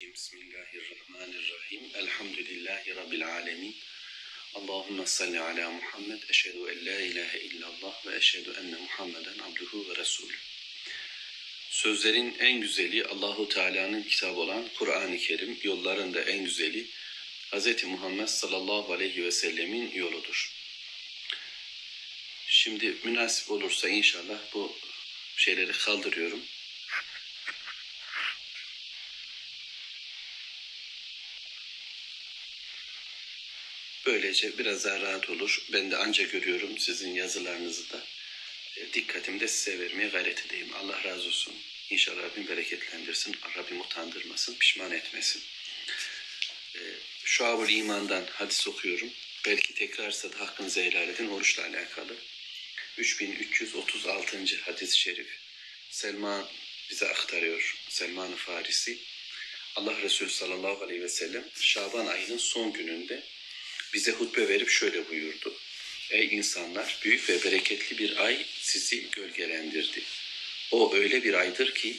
Bismillahirrahmanirrahim. Elhamdülillahi Rabbil alemin. Allahümme salli ala Muhammed. Eşhedü en la ilahe illallah ve eşhedü enne Muhammeden abduhu ve resulü. Sözlerin en güzeli Allahu Teala'nın kitabı olan Kur'an-ı Kerim, yolların da en güzeli Hz. Muhammed sallallahu aleyhi ve sellemin yoludur. Şimdi münasip olursa inşallah bu şeyleri kaldırıyorum. Böylece biraz daha rahat olur. Ben de anca görüyorum sizin yazılarınızı da. E, Dikkatimi de size vermeye gayret edeyim. Allah razı olsun. İnşallah Rabbim bereketlendirsin. Rabbim utandırmasın, pişman etmesin. E, Şuab-ül İman'dan hadis okuyorum. Belki tekrarsa da hakkınızı helal edin. Oruçla alakalı. 3336. hadis-i şerif. Selman bize aktarıyor. Selman-ı Farisi. Allah Resulü sallallahu aleyhi ve sellem Şaban ayının son gününde bize hutbe verip şöyle buyurdu. Ey insanlar büyük ve bereketli bir ay sizi gölgelendirdi. O öyle bir aydır ki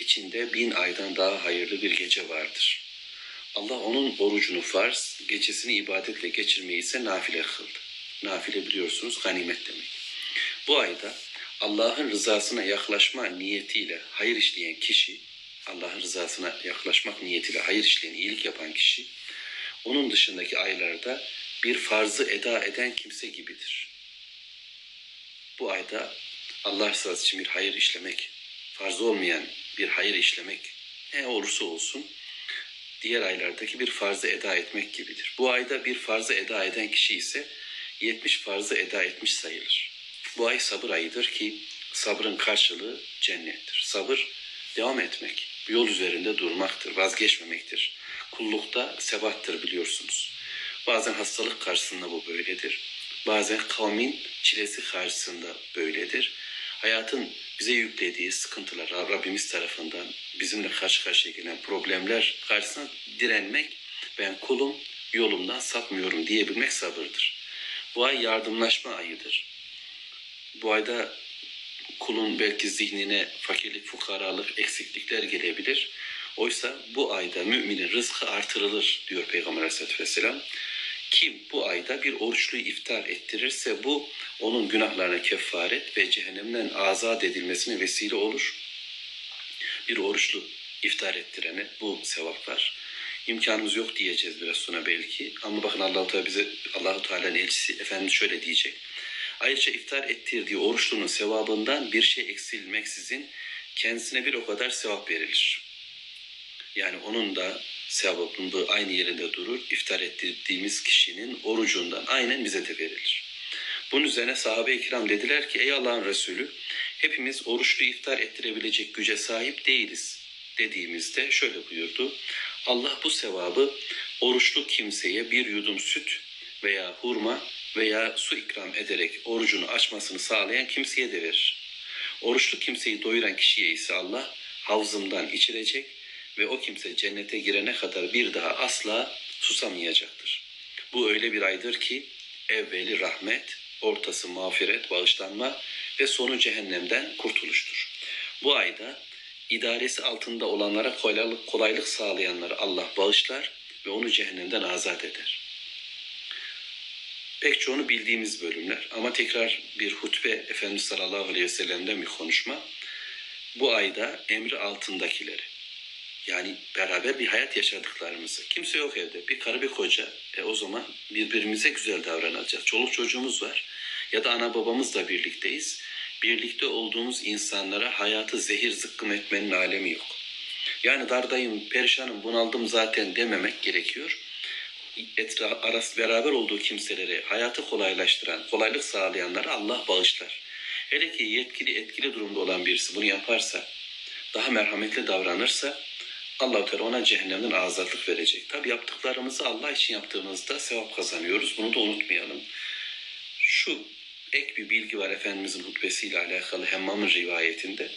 içinde bin aydan daha hayırlı bir gece vardır. Allah onun orucunu farz, gecesini ibadetle geçirmeyi ise nafile kıldı. Nafile biliyorsunuz ganimet demek. Bu ayda Allah'ın rızasına yaklaşma niyetiyle hayır işleyen kişi, Allah'ın rızasına yaklaşmak niyetiyle hayır işleyen, iyilik yapan kişi, onun dışındaki aylarda bir farzı eda eden kimse gibidir. Bu ayda Allah rızası için bir hayır işlemek, farz olmayan bir hayır işlemek ne olursa olsun diğer aylardaki bir farzı eda etmek gibidir. Bu ayda bir farzı eda eden kişi ise 70 farzı eda etmiş sayılır. Bu ay sabır ayıdır ki sabrın karşılığı cennettir. Sabır devam etmek, yol üzerinde durmaktır, vazgeçmemektir. Kullukta sebattır biliyorsunuz. Bazen hastalık karşısında bu böyledir. Bazen kavmin çilesi karşısında böyledir. Hayatın bize yüklediği sıkıntılar Rabbimiz tarafından bizimle karşı karşıya gelen problemler karşısında direnmek ben kulum yolumdan sapmıyorum diyebilmek sabırdır. Bu ay yardımlaşma ayıdır. Bu ayda kulun belki zihnine fakirlik, fukaralık, eksiklikler gelebilir. Oysa bu ayda müminin rızkı artırılır diyor Peygamber Aleyhisselatü Vesselam. Kim bu ayda bir oruçluyu iftar ettirirse bu onun günahlarına kefaret ve cehennemden azat edilmesine vesile olur. Bir oruçlu iftar ettirene bu sevap var. İmkanımız yok diyeceğiz biraz sonra belki. Ama bakın Allah-u Teala bize Allahu Teala'nın elçisi Efendimiz şöyle diyecek. Ayrıca iftar ettirdiği oruçlunun sevabından bir şey eksilmeksizin kendisine bir o kadar sevap verilir. Yani onun da sevabında aynı yerinde durur. İftar ettirdiğimiz kişinin orucundan aynen bize de verilir. Bunun üzerine sahabe-i kiram dediler ki ey Allah'ın Resulü hepimiz oruçlu iftar ettirebilecek güce sahip değiliz dediğimizde şöyle buyurdu. Allah bu sevabı oruçlu kimseye bir yudum süt veya hurma veya su ikram ederek orucunu açmasını sağlayan kimseye de verir. Oruçlu kimseyi doyuran kişiye ise Allah havzımdan içirecek ve o kimse cennete girene kadar bir daha asla susamayacaktır. Bu öyle bir aydır ki evveli rahmet, ortası mağfiret, bağışlanma ve sonu cehennemden kurtuluştur. Bu ayda idaresi altında olanlara kolaylık, kolaylık sağlayanları Allah bağışlar ve onu cehennemden azat eder. Pek çoğunu bildiğimiz bölümler ama tekrar bir hutbe Efendimiz sallallahu aleyhi ve sellem'den bir konuşma. Bu ayda emri altındakileri yani beraber bir hayat yaşadıklarımızı. Kimse yok evde. Bir karı bir koca. E o zaman birbirimize güzel davranacağız. Çoluk çocuğumuz var. Ya da ana babamızla birlikteyiz. Birlikte olduğumuz insanlara hayatı zehir zıkkım etmenin alemi yok. Yani dardayım, perişanım, bunaldım zaten dememek gerekiyor. Etra, arası beraber olduğu kimseleri hayatı kolaylaştıran, kolaylık sağlayanlara Allah bağışlar. Hele ki yetkili, etkili durumda olan birisi bunu yaparsa, daha merhametli davranırsa Allah-u Teala ona cehennemden azatlık verecek. Tabi yaptıklarımızı Allah için yaptığımızda sevap kazanıyoruz. Bunu da unutmayalım. Şu ek bir bilgi var Efendimizin hutbesiyle alakalı Hemmam'ın rivayetinde.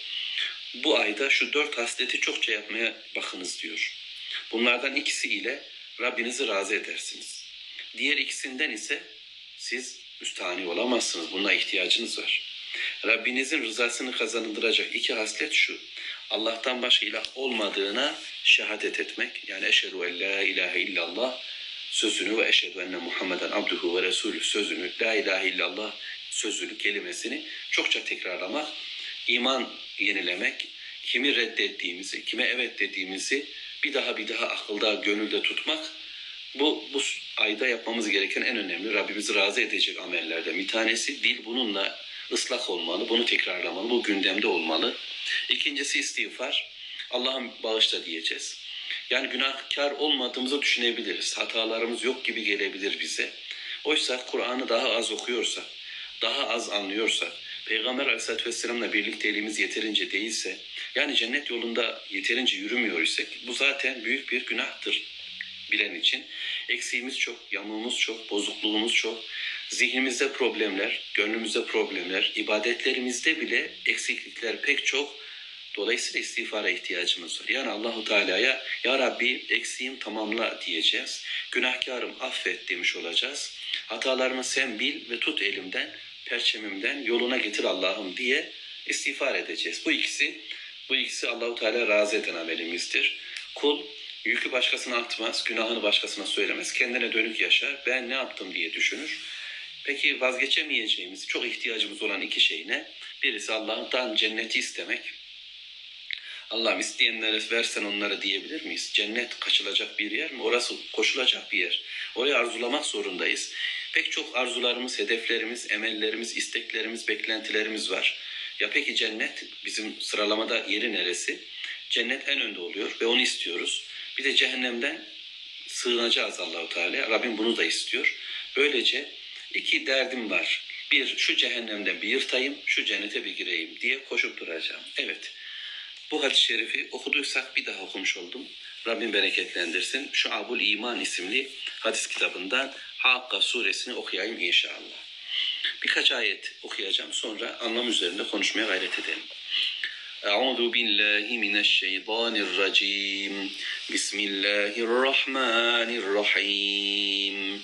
Bu ayda şu dört hasleti çokça yapmaya bakınız diyor. Bunlardan ikisi ile Rabbinizi razı edersiniz. Diğer ikisinden ise siz müstahani olamazsınız. Buna ihtiyacınız var. Rabbinizin rızasını kazandıracak iki haslet şu. Allah'tan başka ilah olmadığına şehadet etmek. Yani eşhedü en la ilahe illallah sözünü ve eşhedü enne Muhammeden abduhu ve resulü sözünü, la ilahe illallah sözünü, kelimesini çokça tekrarlamak, iman yenilemek, kimi reddettiğimizi, kime evet dediğimizi bir daha bir daha akılda, gönülde tutmak bu, bu ayda yapmamız gereken en önemli Rabbimizi razı edecek amellerden bir tanesi. Dil bununla ıslak olmalı, bunu tekrarlamalı, bu gündemde olmalı. İkincisi istiğfar. Allah'ım bağışla diyeceğiz. Yani günahkar olmadığımızı düşünebiliriz. Hatalarımız yok gibi gelebilir bize. Oysa Kur'an'ı daha az okuyorsak, daha az anlıyorsak, Peygamber Aleyhisselatü Vesselam'la birlikteliğimiz yeterince değilse, yani cennet yolunda yeterince yürümüyor isek, bu zaten büyük bir günahtır bilen için. Eksiğimiz çok, yamuğumuz çok, bozukluğumuz çok, zihnimizde problemler, gönlümüzde problemler, ibadetlerimizde bile eksiklikler pek çok. Dolayısıyla istiğfara ihtiyacımız var. Yani Allahu Teala'ya ya Rabbi eksiğim tamamla diyeceğiz. Günahkarım affet demiş olacağız. Hatalarımı sen bil ve tut elimden, perçemimden yoluna getir Allah'ım diye istiğfar edeceğiz. Bu ikisi bu ikisi Allahu Teala razı eden amelimizdir. Kul yükü başkasına atmaz, günahını başkasına söylemez, kendine dönük yaşar. Ben ne yaptım diye düşünür. Peki vazgeçemeyeceğimiz, çok ihtiyacımız olan iki şey ne? Birisi Allah'tan cenneti istemek. Allah'ım isteyenlere versen onlara diyebilir miyiz? Cennet kaçılacak bir yer mi? Orası koşulacak bir yer. Orayı arzulamak zorundayız. Pek çok arzularımız, hedeflerimiz, emellerimiz, isteklerimiz, beklentilerimiz var. Ya peki cennet bizim sıralamada yeri neresi? Cennet en önde oluyor ve onu istiyoruz. Bir de cehennemden sığınacağız Allahu Teala. Rabbim bunu da istiyor. Böylece iki derdim var. Bir şu cehennemden bir yırtayım, şu cennete bir gireyim diye koşup duracağım. Evet. Bu hadis-i şerifi okuduysak bir daha okumuş oldum. Rabbim bereketlendirsin. Şu Abul İman isimli hadis kitabından Hakka suresini okuyayım inşallah. Birkaç ayet okuyacağım sonra anlam üzerinde konuşmaya gayret edelim. Euzu billahi mineşşeytanirracim. Bismillahirrahmanirrahim.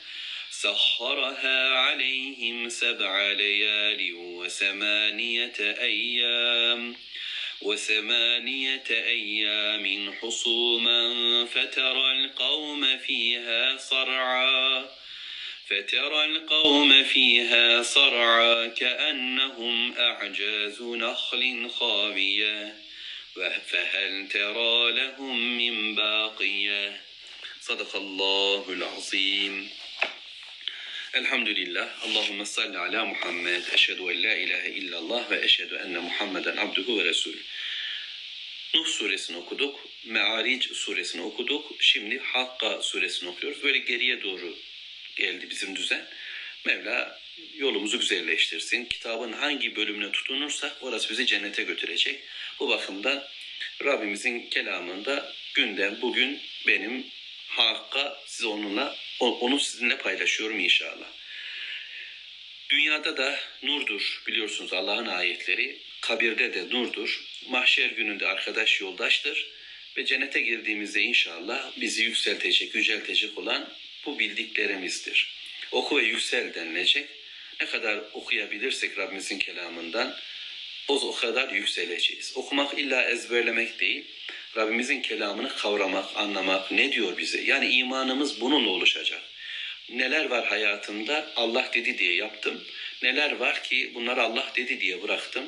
سخرها عليهم سبع ليال وثمانية أيام وثمانية أيام حصوما فترى القوم فيها صرعا فترى القوم فيها صرعا كأنهم أعجاز نخل خاوية فهل ترى لهم من باقية؟ صدق الله العظيم. Elhamdülillah. Allahümme salli ala Muhammed. Eşhedü en la ilahe illallah ve eşhedü enne Muhammeden abduhu ve resulü. Nuh suresini okuduk. Me'aric suresini okuduk. Şimdi Hakka suresini okuyoruz. Böyle geriye doğru geldi bizim düzen. Mevla yolumuzu güzelleştirsin. Kitabın hangi bölümüne tutunursak orası bizi cennete götürecek. Bu bakımdan Rabbimizin kelamında gündem bugün benim Hakka siz onunla onu sizinle paylaşıyorum inşallah. Dünyada da nurdur biliyorsunuz Allah'ın ayetleri. Kabirde de nurdur. Mahşer gününde arkadaş yoldaştır. Ve cennete girdiğimizde inşallah bizi yükseltecek, yüceltecek olan bu bildiklerimizdir. Oku ve yüksel denilecek. Ne kadar okuyabilirsek Rabbimizin kelamından o, kadar yükseleceğiz. Okumak illa ezberlemek değil. Rabbimizin kelamını kavramak, anlamak, ne diyor bize? Yani imanımız bununla oluşacak. Neler var hayatımda Allah dedi diye yaptım. Neler var ki bunları Allah dedi diye bıraktım.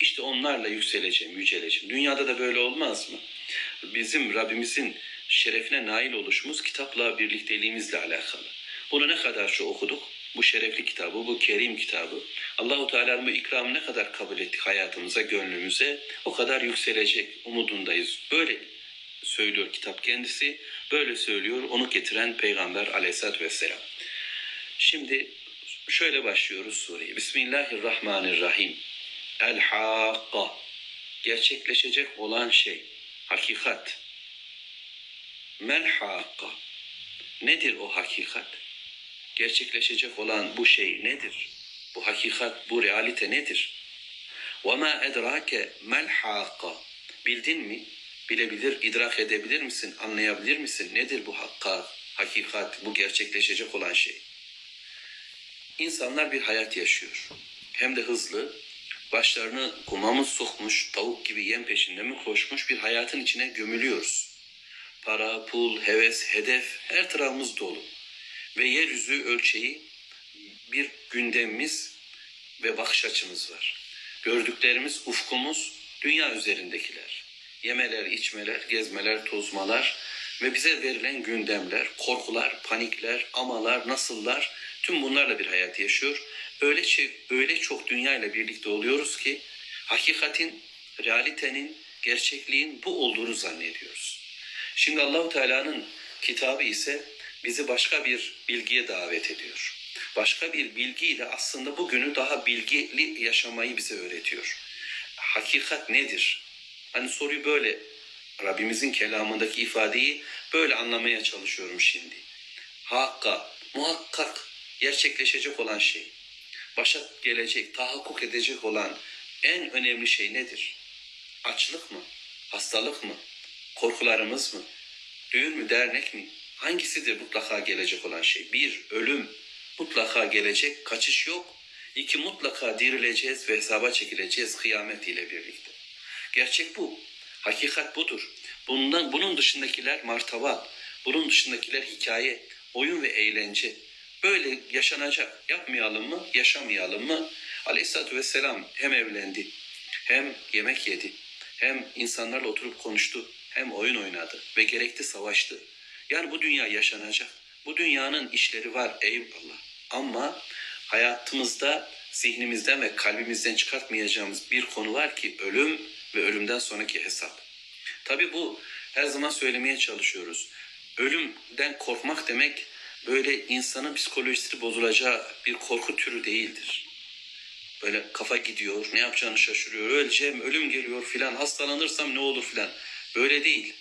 İşte onlarla yükseleceğim, yüceleceğim. Dünyada da böyle olmaz mı? Bizim Rabbimizin şerefine nail oluşumuz kitapla birlikteliğimizle alakalı. Bunu ne kadar çok okuduk? Bu şerefli kitabı, bu kerim kitabı. Allahu Teala'nın bu ikramı ne kadar kabul ettik hayatımıza, gönlümüze o kadar yükselecek umudundayız. Böyle söylüyor kitap kendisi. Böyle söylüyor onu getiren Peygamber aleyhissalatü vesselam. Şimdi şöyle başlıyoruz sureye. Bismillahirrahmanirrahim. El Hakka. Gerçekleşecek olan şey. Hakikat. Mel Hakka. Nedir o hakikat? Gerçekleşecek olan bu şey nedir? Bu hakikat, bu realite nedir? وَمَا اَدْرَاكَ مَا الْحَاقَ Bildin mi? Bilebilir, idrak edebilir misin? Anlayabilir misin? Nedir bu hakka, hakikat, bu gerçekleşecek olan şey? İnsanlar bir hayat yaşıyor. Hem de hızlı. Başlarını kuma mı sokmuş, tavuk gibi yem peşinde mi koşmuş bir hayatın içine gömülüyoruz. Para, pul, heves, hedef her tarafımız dolu. Ve yeryüzü ölçeği bir gündemimiz ve bakış açımız var. Gördüklerimiz, ufkumuz dünya üzerindekiler. Yemeler, içmeler, gezmeler, tozmalar ve bize verilen gündemler, korkular, panikler, amalar, nasıllar tüm bunlarla bir hayat yaşıyor. Öyle, öyle çok dünya ile birlikte oluyoruz ki hakikatin, realitenin, gerçekliğin bu olduğunu zannediyoruz. Şimdi Allahu Teala'nın kitabı ise bizi başka bir bilgiye davet ediyor. Başka bir bilgiyle aslında bugünü daha bilgili yaşamayı bize öğretiyor. Hakikat nedir? Hani soruyu böyle Rabbimizin kelamındaki ifadeyi böyle anlamaya çalışıyorum şimdi. Hakka, muhakkak gerçekleşecek olan şey, başa gelecek, tahakkuk edecek olan en önemli şey nedir? Açlık mı? Hastalık mı? Korkularımız mı? Düğün mü, dernek mi? Hangisidir mutlaka gelecek olan şey? Bir, ölüm mutlaka gelecek, kaçış yok. İki, mutlaka dirileceğiz ve hesaba çekileceğiz kıyamet ile birlikte. Gerçek bu. Hakikat budur. Bundan, bunun dışındakiler martabat, bunun dışındakiler hikaye, oyun ve eğlence. Böyle yaşanacak. Yapmayalım mı, yaşamayalım mı? Aleyhisselatü Vesselam hem evlendi, hem yemek yedi, hem insanlarla oturup konuştu, hem oyun oynadı ve gerekli savaştı. Yani bu dünya yaşanacak. Bu dünyanın işleri var eyvallah. Ama hayatımızda zihnimizden ve kalbimizden çıkartmayacağımız bir konu var ki ölüm ve ölümden sonraki hesap. Tabi bu her zaman söylemeye çalışıyoruz. Ölümden korkmak demek böyle insanın psikolojisi bozulacağı bir korku türü değildir. Böyle kafa gidiyor, ne yapacağını şaşırıyor, öleceğim, ölüm geliyor filan, hastalanırsam ne olur filan. Böyle değil.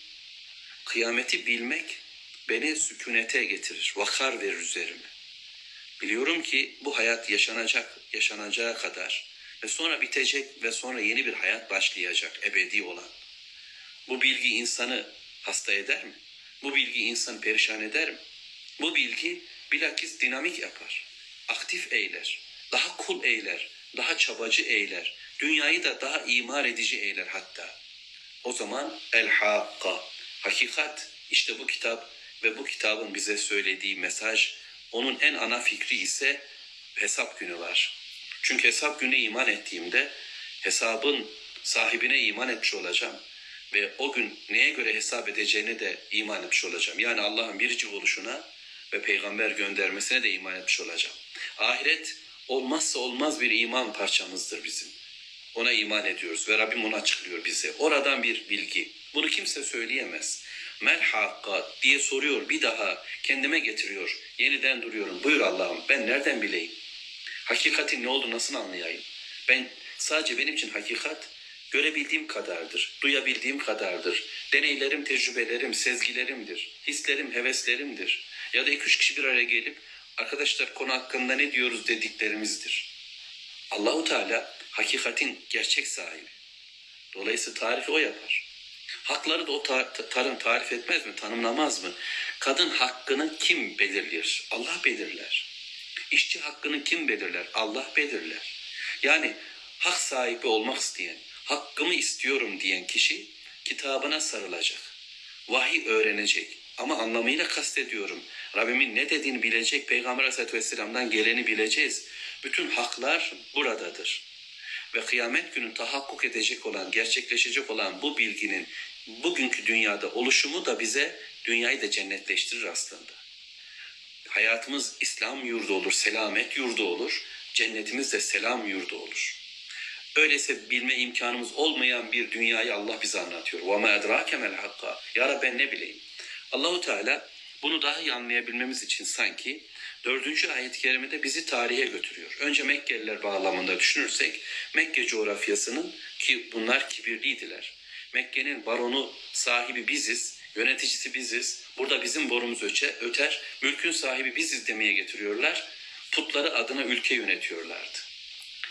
Kıyameti bilmek beni sükunete getirir, vakar verir üzerime. Biliyorum ki bu hayat yaşanacak, yaşanacağı kadar ve sonra bitecek ve sonra yeni bir hayat başlayacak, ebedi olan. Bu bilgi insanı hasta eder mi? Bu bilgi insanı perişan eder mi? Bu bilgi bilakis dinamik yapar, aktif eyler, daha kul eyler, daha çabacı eyler, dünyayı da daha imar edici eyler hatta. O zaman el hakka, hakikat işte bu kitap ve bu kitabın bize söylediği mesaj, onun en ana fikri ise hesap günü var. Çünkü hesap günü iman ettiğimde hesabın sahibine iman etmiş olacağım. Ve o gün neye göre hesap edeceğine de iman etmiş olacağım. Yani Allah'ın biricik oluşuna ve peygamber göndermesine de iman etmiş olacağım. Ahiret olmazsa olmaz bir iman parçamızdır bizim. Ona iman ediyoruz ve Rabbim onu açıklıyor bize. Oradan bir bilgi. Bunu kimse söyleyemez. Mel hakka diye soruyor bir daha kendime getiriyor. Yeniden duruyorum. Buyur Allah'ım ben nereden bileyim? Hakikatin ne olduğunu nasıl anlayayım? Ben sadece benim için hakikat görebildiğim kadardır, duyabildiğim kadardır. Deneylerim, tecrübelerim, sezgilerimdir, hislerim, heveslerimdir. Ya da iki üç kişi bir araya gelip arkadaşlar konu hakkında ne diyoruz dediklerimizdir. Allahu Teala hakikatin gerçek sahibi. Dolayısıyla tarifi o yapar. Hakları da o tar tarım tarif etmez mi, tanımlamaz mı? Kadın hakkını kim belirler? Allah belirler. İşçi hakkını kim belirler? Allah belirler. Yani hak sahibi olmak isteyen, hakkımı istiyorum diyen kişi kitabına sarılacak. Vahiy öğrenecek. Ama anlamıyla kastediyorum. Rabbimin ne dediğini bilecek, Peygamber Aleyhisselatü Vesselam'dan geleni bileceğiz. Bütün haklar buradadır. Ve kıyamet günü tahakkuk edecek olan, gerçekleşecek olan bu bilginin bugünkü dünyada oluşumu da bize dünyayı da cennetleştirir aslında. Hayatımız İslam yurdu olur, selamet yurdu olur. Cennetimiz de selam yurdu olur. Öyleyse bilme imkanımız olmayan bir dünyayı Allah bize anlatıyor. وَمَا اَدْرَاكَ مَا الْحَقَّ Ya Rabbi ben ne bileyim. Allahu Teala bunu daha iyi anlayabilmemiz için sanki dördüncü ayet-i kerimede bizi tarihe götürüyor. Önce Mekkeliler bağlamında düşünürsek Mekke coğrafyasının ki bunlar kibirliydiler. Mekke'nin baronu sahibi biziz. Yöneticisi biziz. Burada bizim borumuz öçe, öter. Mülkün sahibi biziz demeye getiriyorlar. Putları adına ülke yönetiyorlardı.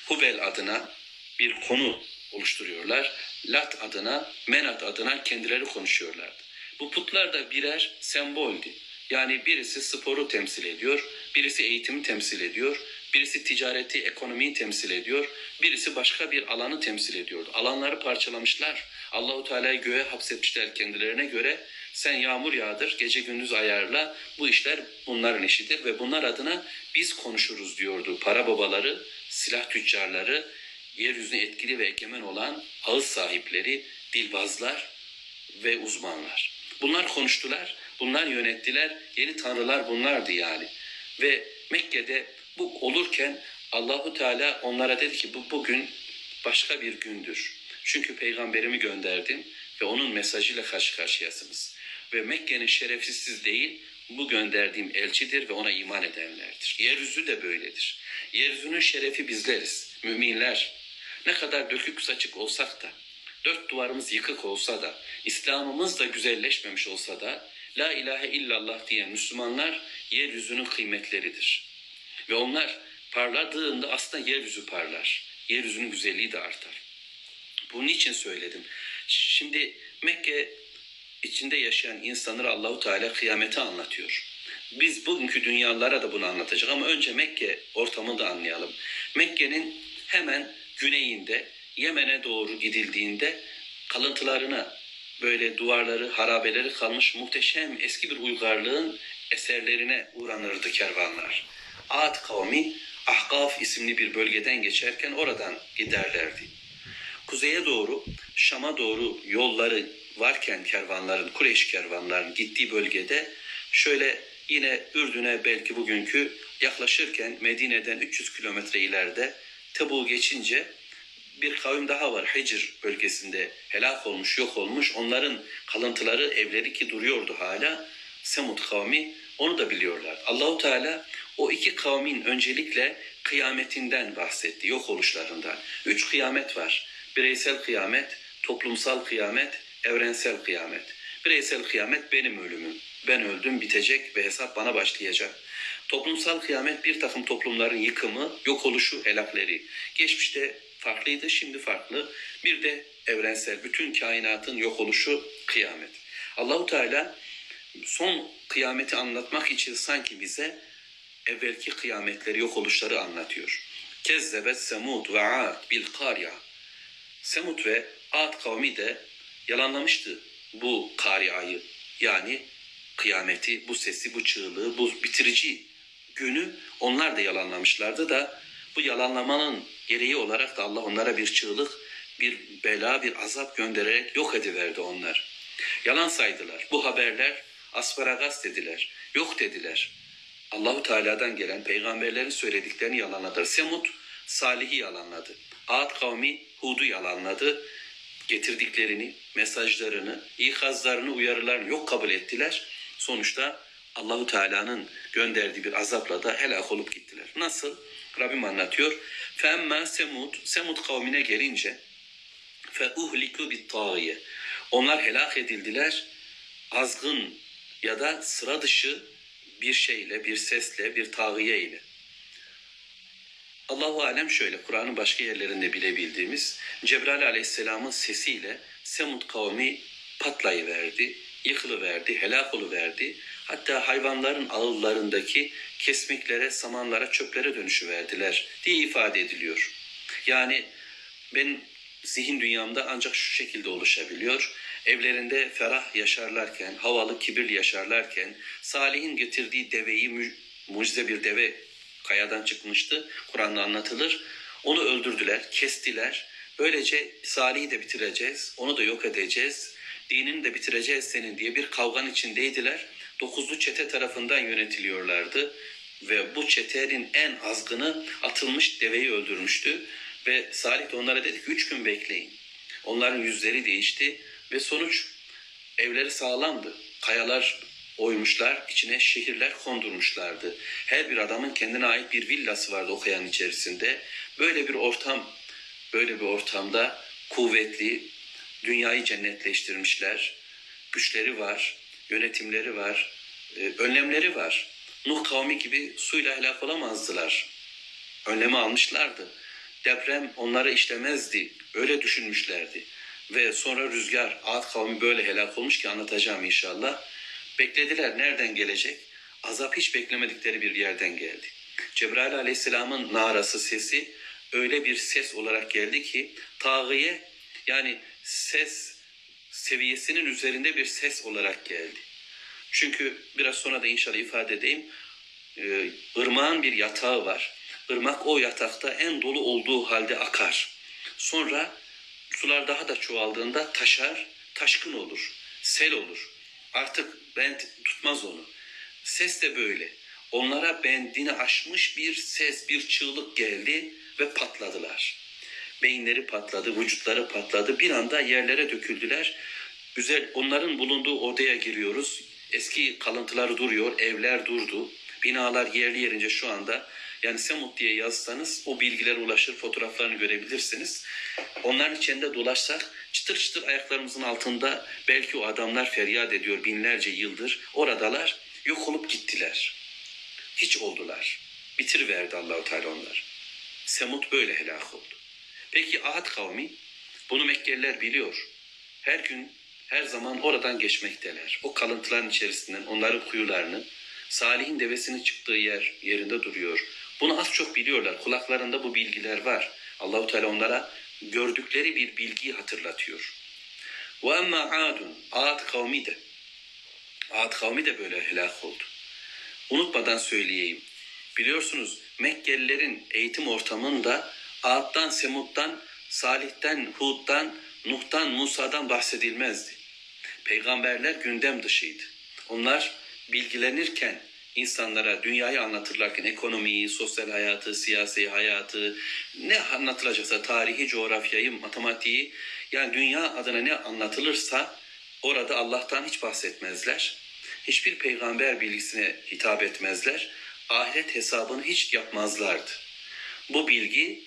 Hubel adına bir konu oluşturuyorlar. Lat adına, Menat adına kendileri konuşuyorlardı. Bu putlar da birer semboldü. Yani birisi sporu temsil ediyor, birisi eğitimi temsil ediyor, birisi ticareti, ekonomiyi temsil ediyor, birisi başka bir alanı temsil ediyordu. Alanları parçalamışlar. Allahu Teala'yı göğe hapsetmişler kendilerine göre. Sen yağmur yağdır, gece gündüz ayarla. Bu işler bunların işidir ve bunlar adına biz konuşuruz diyordu. Para babaları, silah tüccarları, yeryüzüne etkili ve egemen olan ağız sahipleri, dilbazlar ve uzmanlar. Bunlar konuştular, bunlar yönettiler, yeni tanrılar bunlardı yani. Ve Mekke'de bu olurken Allahu Teala onlara dedi ki bu bugün başka bir gündür. Çünkü peygamberimi gönderdim ve onun mesajıyla karşı karşıyasınız. Ve Mekke'nin şerefsiz değil, bu gönderdiğim elçidir ve ona iman edenlerdir. Yeryüzü de böyledir. Yeryüzünün şerefi bizleriz, müminler. Ne kadar dökük saçık olsak da, dört duvarımız yıkık olsa da, İslam'ımız da güzelleşmemiş olsa da, La ilahe illallah diyen Müslümanlar yeryüzünün kıymetleridir. Ve onlar parladığında aslında yeryüzü parlar. Yeryüzünün güzelliği de artar. Bunun için söyledim. Şimdi Mekke içinde yaşayan insanlara Allahu Teala kıyameti anlatıyor. Biz bugünkü dünyalara da bunu anlatacak ama önce Mekke ortamını da anlayalım. Mekke'nin hemen güneyinde Yemen'e doğru gidildiğinde kalıntılarına böyle duvarları, harabeleri kalmış muhteşem eski bir uygarlığın eserlerine uğranırdı kervanlar. Ad kavmi Ahkaf isimli bir bölgeden geçerken oradan giderlerdi. Kuzeye doğru, Şam'a doğru yolları varken kervanların, Kureyş kervanların gittiği bölgede şöyle yine Ürdün'e belki bugünkü yaklaşırken Medine'den 300 kilometre ileride Tebuk'u geçince bir kavim daha var. Hicr bölgesinde helak olmuş, yok olmuş. Onların kalıntıları, evleri ki duruyordu hala. Semud kavmi onu da biliyorlar. Allahu Teala o iki kavmin öncelikle kıyametinden bahsetti, yok oluşlarından. Üç kıyamet var. Bireysel kıyamet, toplumsal kıyamet, evrensel kıyamet. Bireysel kıyamet benim ölümüm. Ben öldüm, bitecek ve hesap bana başlayacak. Toplumsal kıyamet bir takım toplumların yıkımı, yok oluşu, helakleri. Geçmişte farklıydı, şimdi farklı. Bir de evrensel, bütün kainatın yok oluşu kıyamet. Allahu Teala son kıyameti anlatmak için sanki bize evvelki kıyametleri, yok oluşları anlatıyor. Kezzebet Semud ve Ad bil Karya. Semud ve Ad kavmi de yalanlamıştı bu Karya'yı. Yani kıyameti, bu sesi, bu çığlığı, bu bitirici günü onlar da yalanlamışlardı da bu yalanlamanın gereği olarak da Allah onlara bir çığlık, bir bela, bir azap göndererek yok ediverdi onlar. Yalan saydılar. Bu haberler asparagas dediler. Yok dediler. Allahu Teala'dan gelen peygamberlerin söylediklerini yalanladı. Semud Salih'i yalanladı. Ad kavmi Hud'u yalanladı. Getirdiklerini, mesajlarını, ikazlarını, uyarılarını yok kabul ettiler. Sonuçta Allahu Teala'nın gönderdiği bir azapla da helak olup gittiler. Nasıl? Rabbim anlatıyor. Femma Semud, Semud kavmine gelince fe uhliku bit Onlar helak edildiler. Azgın ya da sıra dışı bir şeyle, bir sesle, bir tağiye ile. Allahu alem şöyle Kur'an'ın başka yerlerinde bilebildiğimiz Cebrail aleyhisselamın sesiyle Semud kavmi patlayıverdi, yıkılıverdi, helak oluverdi. Hatta hayvanların ağıllarındaki kesmiklere, samanlara, çöplere dönüşüverdiler diye ifade ediliyor. Yani ben zihin dünyamda ancak şu şekilde oluşabiliyor. Evlerinde ferah yaşarlarken, havalı kibirli yaşarlarken, Salih'in getirdiği deveyi mu mucize bir deve kayadan çıkmıştı. Kur'an'da anlatılır. Onu öldürdüler, kestiler. Böylece Salih'i de bitireceğiz, onu da yok edeceğiz. Dinini de bitireceğiz senin diye bir kavgan içindeydiler. Dokuzlu çete tarafından yönetiliyorlardı. Ve bu çetenin en azgını atılmış deveyi öldürmüştü. Ve Salih de onlara dedi ki üç gün bekleyin. Onların yüzleri değişti ve sonuç evleri sağlamdı. Kayalar oymuşlar, içine şehirler kondurmuşlardı. Her bir adamın kendine ait bir villası vardı o kayanın içerisinde. Böyle bir ortam, böyle bir ortamda kuvvetli, dünyayı cennetleştirmişler. güçleri var, yönetimleri var, e, önlemleri var. Nuh kavmi gibi suyla helak olamazdılar. Önlemi almışlardı. Deprem onları işlemezdi. Öyle düşünmüşlerdi. Ve sonra rüzgar, Ad kavmi böyle helak olmuş ki anlatacağım inşallah. Beklediler nereden gelecek? Azap hiç beklemedikleri bir yerden geldi. Cebrail aleyhisselamın narası sesi öyle bir ses olarak geldi ki tağıye yani ses seviyesinin üzerinde bir ses olarak geldi. Çünkü biraz sonra da inşallah ifade edeyim. Ee, ırmağın bir yatağı var. Irmak o yatakta en dolu olduğu halde akar. Sonra sular daha da çoğaldığında taşar, taşkın olur, sel olur. Artık bend tutmaz onu. Ses de böyle. Onlara bendini aşmış bir ses, bir çığlık geldi ve patladılar. Beyinleri patladı, vücutları patladı. Bir anda yerlere döküldüler. Güzel, onların bulunduğu odaya giriyoruz. Eski kalıntıları duruyor, evler durdu. Binalar yerli yerince şu anda yani Semut diye yazsanız o bilgiler ulaşır, fotoğraflarını görebilirsiniz. Onların içinde dolaşsak çıtır çıtır ayaklarımızın altında belki o adamlar feryat ediyor binlerce yıldır. Oradalar yok olup gittiler. Hiç oldular. Bitiriverdi Allahu Teala onlar. Semut böyle helak oldu. Peki Ahad kavmi bunu Mekkeliler biliyor. Her gün her zaman oradan geçmekteler. O kalıntıların içerisinden onların kuyularını Salih'in devesinin çıktığı yer yerinde duruyor. Bunu az çok biliyorlar. Kulaklarında bu bilgiler var. Allahu Teala onlara gördükleri bir bilgiyi hatırlatıyor. Ve emma adun, Ad kavmi de. Ad kavmi de böyle helak oldu. Unutmadan söyleyeyim. Biliyorsunuz Mekkelilerin eğitim ortamında Ad'dan, Semud'dan, Salih'ten, Hud'dan, Nuh'tan, Musa'dan bahsedilmezdi. Peygamberler gündem dışıydı. Onlar bilgilenirken insanlara dünyayı anlatırlarken ekonomiyi, sosyal hayatı, siyasi hayatı, ne anlatılacaksa tarihi, coğrafyayı, matematiği yani dünya adına ne anlatılırsa orada Allah'tan hiç bahsetmezler. Hiçbir peygamber bilgisine hitap etmezler. Ahiret hesabını hiç yapmazlardı. Bu bilgi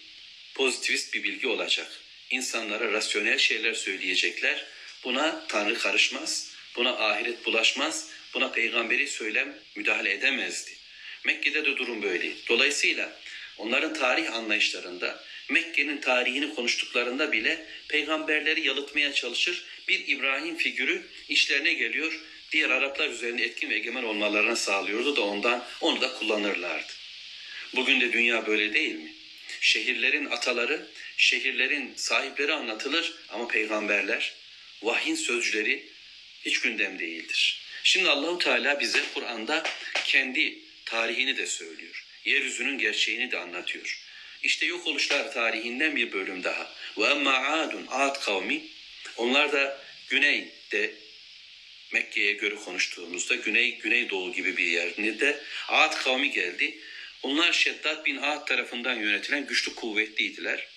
pozitivist bir bilgi olacak. İnsanlara rasyonel şeyler söyleyecekler. Buna Tanrı karışmaz, buna ahiret bulaşmaz, buna peygamberi söylem müdahale edemezdi. Mekke'de de durum böyle. Dolayısıyla onların tarih anlayışlarında Mekke'nin tarihini konuştuklarında bile peygamberleri yalıtmaya çalışır. Bir İbrahim figürü işlerine geliyor. Diğer Araplar üzerinde etkin ve egemen olmalarına sağlıyordu da ondan onu da kullanırlardı. Bugün de dünya böyle değil mi? Şehirlerin ataları, şehirlerin sahipleri anlatılır ama peygamberler, vahyin sözcüleri hiç gündem değildir. Şimdi Allahu Teala bize Kur'an'da kendi tarihini de söylüyor. Yeryüzünün gerçeğini de anlatıyor. İşte yok oluşlar tarihinden bir bölüm daha. Ve emma adun ad kavmi onlar da güneyde Mekke'ye göre konuştuğumuzda güney güneydoğu gibi bir yerde Ad kavmi geldi. Onlar Şeddat bin Ad tarafından yönetilen güçlü kuvvetliydiler.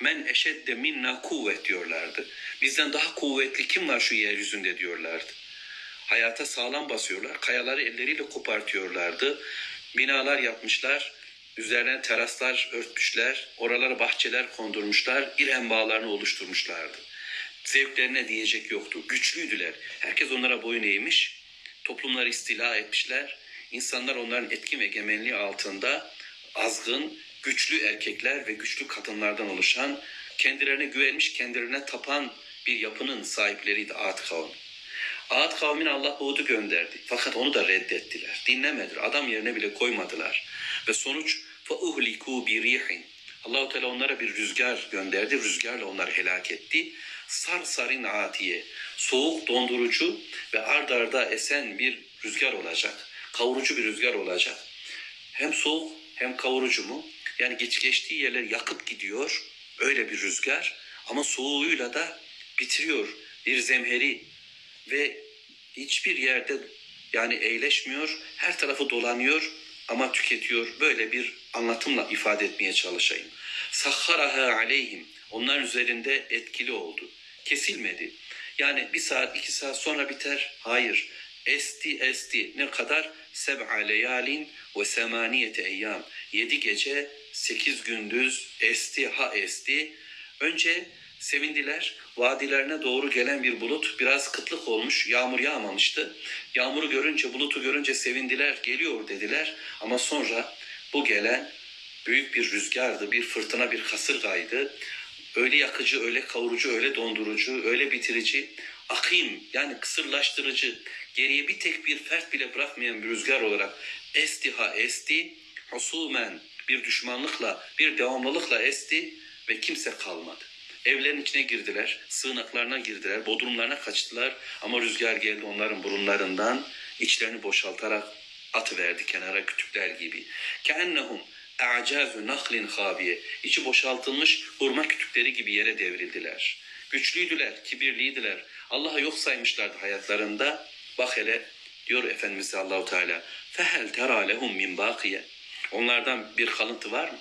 Men eşedde minna kuvvet diyorlardı. Bizden daha kuvvetli kim var şu yeryüzünde diyorlardı. Hayata sağlam basıyorlar. Kayaları elleriyle kopartıyorlardı. Binalar yapmışlar. Üzerine teraslar örtmüşler. Oralara bahçeler kondurmuşlar. İrem bağlarını oluşturmuşlardı. Zevklerine diyecek yoktu. Güçlüydüler. Herkes onlara boyun eğmiş. Toplumları istila etmişler. İnsanlar onların etkin ve egemenliği altında azgın, güçlü erkekler ve güçlü kadınlardan oluşan, kendilerine güvenmiş, kendilerine tapan bir yapının sahipleriydi Ad kavmi. Ad kavmine Allah Hud'u gönderdi. Fakat onu da reddettiler. Dinlemediler. Adam yerine bile koymadılar. Ve sonuç فَاُهْلِكُوا بِرِيحٍ Allahu Teala onlara bir rüzgar gönderdi. Rüzgarla onları helak etti. Sarsarin atiye, soğuk dondurucu ve ard arda esen bir rüzgar olacak. Kavurucu bir rüzgar olacak. Hem soğuk hem kavurucu mu? Yani geç geçtiği yerler yakıp gidiyor. Öyle bir rüzgar. Ama soğuğuyla da bitiriyor. Bir zemheri ve hiçbir yerde yani eğleşmiyor. Her tarafı dolanıyor ama tüketiyor. Böyle bir anlatımla ifade etmeye çalışayım. Sahharaha aleyhim. Onlar üzerinde etkili oldu. Kesilmedi. Yani bir saat iki saat sonra biter. Hayır. Esti esti. Ne kadar? Seb'a leyalin ve semaniyete eyyam. Yedi gece, sekiz gündüz esti ha esti. Önce Sevindiler. Vadilerine doğru gelen bir bulut biraz kıtlık olmuş. Yağmur yağmamıştı. Yağmuru görünce, bulutu görünce sevindiler. Geliyor dediler. Ama sonra bu gelen büyük bir rüzgardı, bir fırtına, bir kasırgaydı. Öyle yakıcı, öyle kavurucu, öyle dondurucu, öyle bitirici, akim yani kısırlaştırıcı, geriye bir tek bir fert bile bırakmayan bir rüzgar olarak estiha esti, husumen bir düşmanlıkla, bir devamlılıkla esti ve kimse kalmadı. Evlerin içine girdiler, sığınaklarına girdiler, bodrumlarına kaçtılar ama rüzgar geldi onların burunlarından içlerini boşaltarak atıverdi kenara kütükler gibi. Keennehum a'cazu nahlin habiye. İçi boşaltılmış hurma kütükleri gibi yere devrildiler. Güçlüydüler, kibirliydiler. Allah'a yok saymışlardı hayatlarında. Bak hele diyor Efendimiz Allahu Teala. Fehel tera lehum min bakiye. Onlardan bir kalıntı var mı?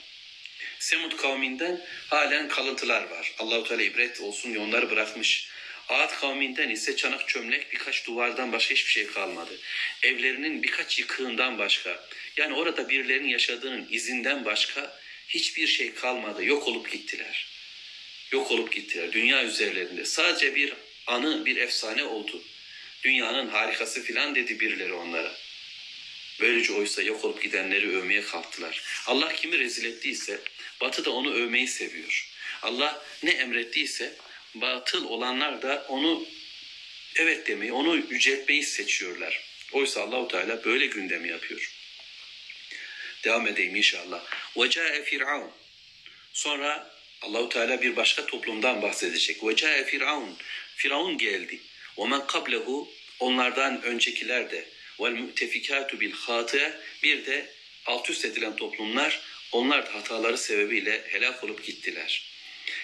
Semud kavminden halen kalıntılar var. Allahu Teala ibret olsun diye onları bırakmış. Ağat kavminden ise çanak çömlek birkaç duvardan başka hiçbir şey kalmadı. Evlerinin birkaç yıkığından başka yani orada birilerinin yaşadığının izinden başka hiçbir şey kalmadı. Yok olup gittiler. Yok olup gittiler. Dünya üzerlerinde sadece bir anı, bir efsane oldu. Dünyanın harikası filan dedi birileri onlara. Böylece oysa yok olup gidenleri övmeye kalktılar. Allah kimi rezil ettiyse Batı da onu övmeyi seviyor. Allah ne emrettiyse batıl olanlar da onu evet demeyi, onu yüceltmeyi seçiyorlar. Oysa Allahu Teala böyle gündemi yapıyor. Devam edeyim inşallah. Ve ca'e Firavun. Sonra Allahu Teala bir başka toplumdan bahsedecek. Ve ca'e Firavun. Firavun geldi. Ve men kablehu onlardan öncekiler de vel mütefikatu bil hati'e bir de alt üst edilen toplumlar onlar da hataları sebebiyle helak olup gittiler.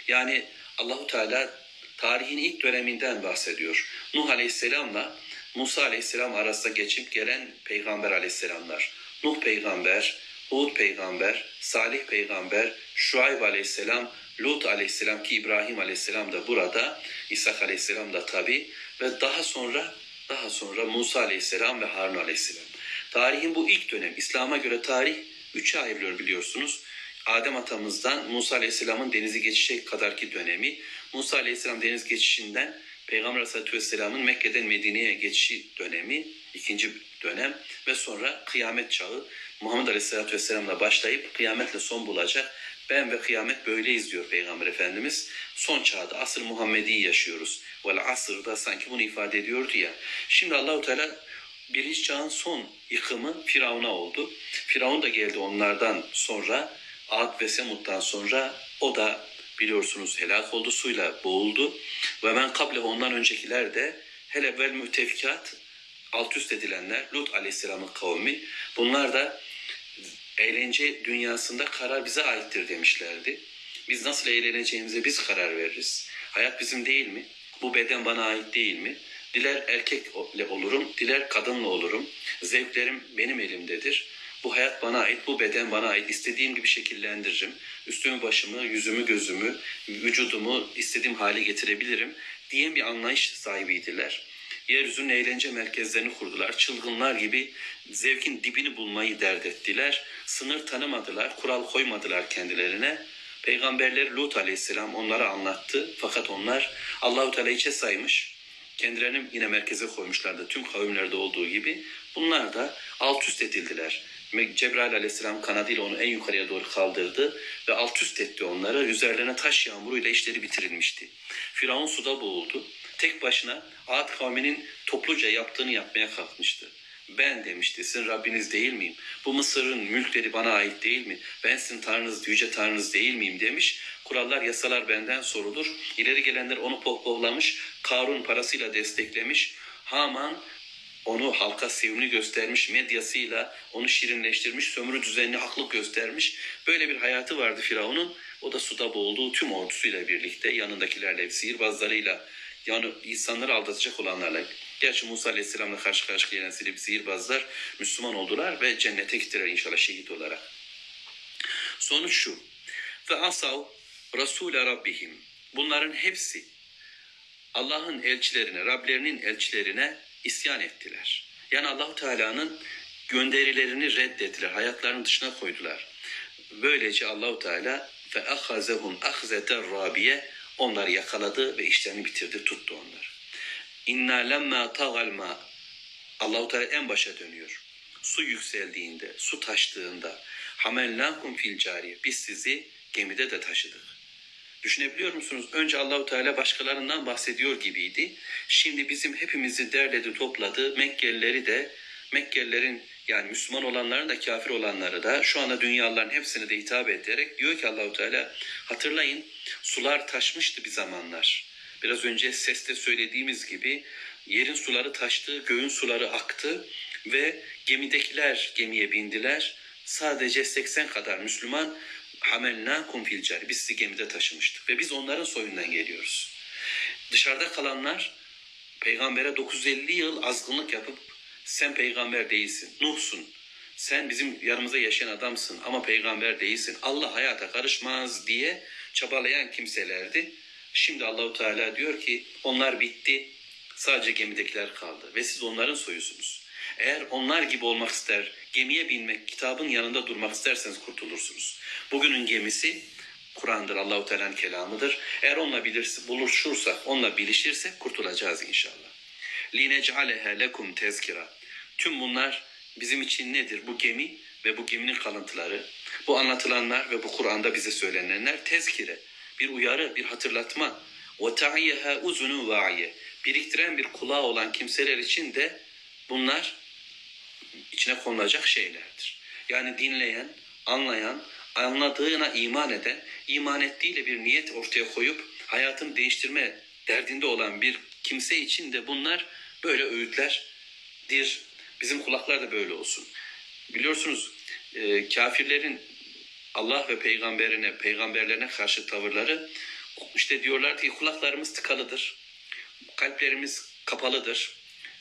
Yani Allahu Teala tarihin ilk döneminden bahsediyor. Nuh Aleyhisselam'la Musa Aleyhisselam arasında geçip gelen peygamber Aleyhisselamlar. Nuh peygamber, Hud peygamber, Salih peygamber, Şuayb aleyhisselam, Lut aleyhisselam ki İbrahim aleyhisselam da burada, İsa aleyhisselam da tabi ve daha sonra daha sonra Musa aleyhisselam ve Harun aleyhisselam. Tarihin bu ilk dönem, İslam'a göre tarih üçe ayrılıyor biliyorsunuz. Adem atamızdan Musa aleyhisselamın denizi geçişe kadarki dönemi, Musa aleyhisselam deniz geçişinden Peygamber aleyhisselatü vesselamın Mekke'den Medine'ye geçişi dönemi, ikinci dönem ve sonra kıyamet çağı Muhammed aleyhisselatü vesselamla başlayıp kıyametle son bulacak. Ben ve kıyamet böyleyiz diyor Peygamber Efendimiz. Son çağda asır Muhammedi yaşıyoruz. Vel asırda sanki bunu ifade ediyordu ya. Şimdi Allahu Teala birinci çağın son yıkımı Firavun'a oldu. Firavun da geldi onlardan sonra Ad ve Semud'dan sonra o da biliyorsunuz helak oldu suyla boğuldu. Ve ben kable ondan öncekiler de hele vel mütefikat alt üst edilenler Lut aleyhisselamın kavmi bunlar da eğlence dünyasında karar bize aittir demişlerdi. Biz nasıl eğleneceğimize biz karar veririz. Hayat bizim değil mi? Bu beden bana ait değil mi? Diler erkekle olurum, diler kadınla olurum. Zevklerim benim elimdedir. Bu hayat bana ait, bu beden bana ait. İstediğim gibi şekillendiririm. Üstümü, başımı, yüzümü, gözümü, vücudumu istediğim hale getirebilirim diyen bir anlayış sahibiydiler. Yeryüzünün eğlence merkezlerini kurdular. Çılgınlar gibi zevkin dibini bulmayı dert ettiler. Sınır tanımadılar, kural koymadılar kendilerine. Peygamberleri Lut aleyhisselam onlara anlattı. Fakat onlar Allahu Teala içe saymış. Kendilerini yine merkeze koymuşlardı tüm kavimlerde olduğu gibi. Bunlar da alt üst edildiler. Cebrail aleyhisselam kanadıyla onu en yukarıya doğru kaldırdı ve alt üst etti onları. Üzerlerine taş yağmuruyla işleri bitirilmişti. Firavun suda boğuldu. Tek başına Ad kavminin topluca yaptığını yapmaya kalkmıştı. Ben demişti, sizin Rabbiniz değil miyim? Bu Mısır'ın mülkleri bana ait değil mi? Ben sizin Tanrınız, yüce Tanrınız değil miyim demiş. Kurallar, yasalar benden sorulur. İleri gelenler onu pohpohlamış, Karun parasıyla desteklemiş. Haman onu halka sevimli göstermiş, medyasıyla onu şirinleştirmiş, sömürü düzenini haklı göstermiş. Böyle bir hayatı vardı Firavun'un. O da suda boğulduğu tüm ordusuyla birlikte, yanındakilerle, sihirbazlarıyla, yani insanları aldatacak olanlarla. Gerçi Musa Aleyhisselam'la karşı karşıya gelen silip sihirbazlar Müslüman oldular ve cennete gittiler inşallah şehit olarak. Sonuç şu. Ve asav Rasule Rabbihim. Bunların hepsi Allah'ın elçilerine, Rablerinin elçilerine isyan ettiler. Yani Allahu Teala'nın gönderilerini reddettiler, hayatlarının dışına koydular. Böylece Allahu Teala fe ahazehum ahzeten rabiye onları yakaladı ve işlerini bitirdi, tuttu onları. İnna lemma tagal ma. Allahu Teala en başa dönüyor. Su yükseldiğinde, su taştığında hamelnakum fil cariye. Biz sizi gemide de taşıdık. Düşünebiliyor musunuz? Önce Allahu Teala başkalarından bahsediyor gibiydi. Şimdi bizim hepimizi derledi, topladı. Mekkelileri de Mekkelilerin yani Müslüman olanların da kafir olanları da şu anda dünyaların hepsini de hitap ederek diyor ki Allahu Teala hatırlayın sular taşmıştı bir zamanlar. Biraz önce seste söylediğimiz gibi yerin suları taştı, göğün suları aktı ve gemidekiler gemiye bindiler. Sadece 80 kadar Müslüman hamelnakum fil cari. Biz sizi gemide taşımıştık ve biz onların soyundan geliyoruz. Dışarıda kalanlar peygambere 950 yıl azgınlık yapıp sen peygamber değilsin, Nuh'sun. Sen bizim yanımızda yaşayan adamsın ama peygamber değilsin. Allah hayata karışmaz diye çabalayan kimselerdi. Şimdi Allahu Teala diyor ki onlar bitti. Sadece gemidekiler kaldı ve siz onların soyusunuz. Eğer onlar gibi olmak ister, gemiye binmek, kitabın yanında durmak isterseniz kurtulursunuz. Bugünün gemisi Kur'an'dır, Allahu Teala'nın kelamıdır. Eğer onunla bilirse, buluşursak, onunla bilişirsek kurtulacağız inşallah. لِنَجْعَلَهَا lekum tezkira. Tüm bunlar bizim için nedir? Bu gemi ve bu geminin kalıntıları, bu anlatılanlar ve bu Kur'an'da bize söylenenler tezkire, bir uyarı, bir hatırlatma. وَتَعِيَهَا uzunu va'iye. Biriktiren bir kulağı olan kimseler için de bunlar içine konulacak şeylerdir. Yani dinleyen, anlayan, anladığına iman eden, iman ettiğiyle bir niyet ortaya koyup hayatını değiştirme derdinde olan bir kimse için de bunlar böyle öğütlerdir. Bizim kulaklar da böyle olsun. Biliyorsunuz e, kafirlerin Allah ve peygamberine, peygamberlerine karşı tavırları işte diyorlar ki kulaklarımız tıkalıdır, kalplerimiz kapalıdır,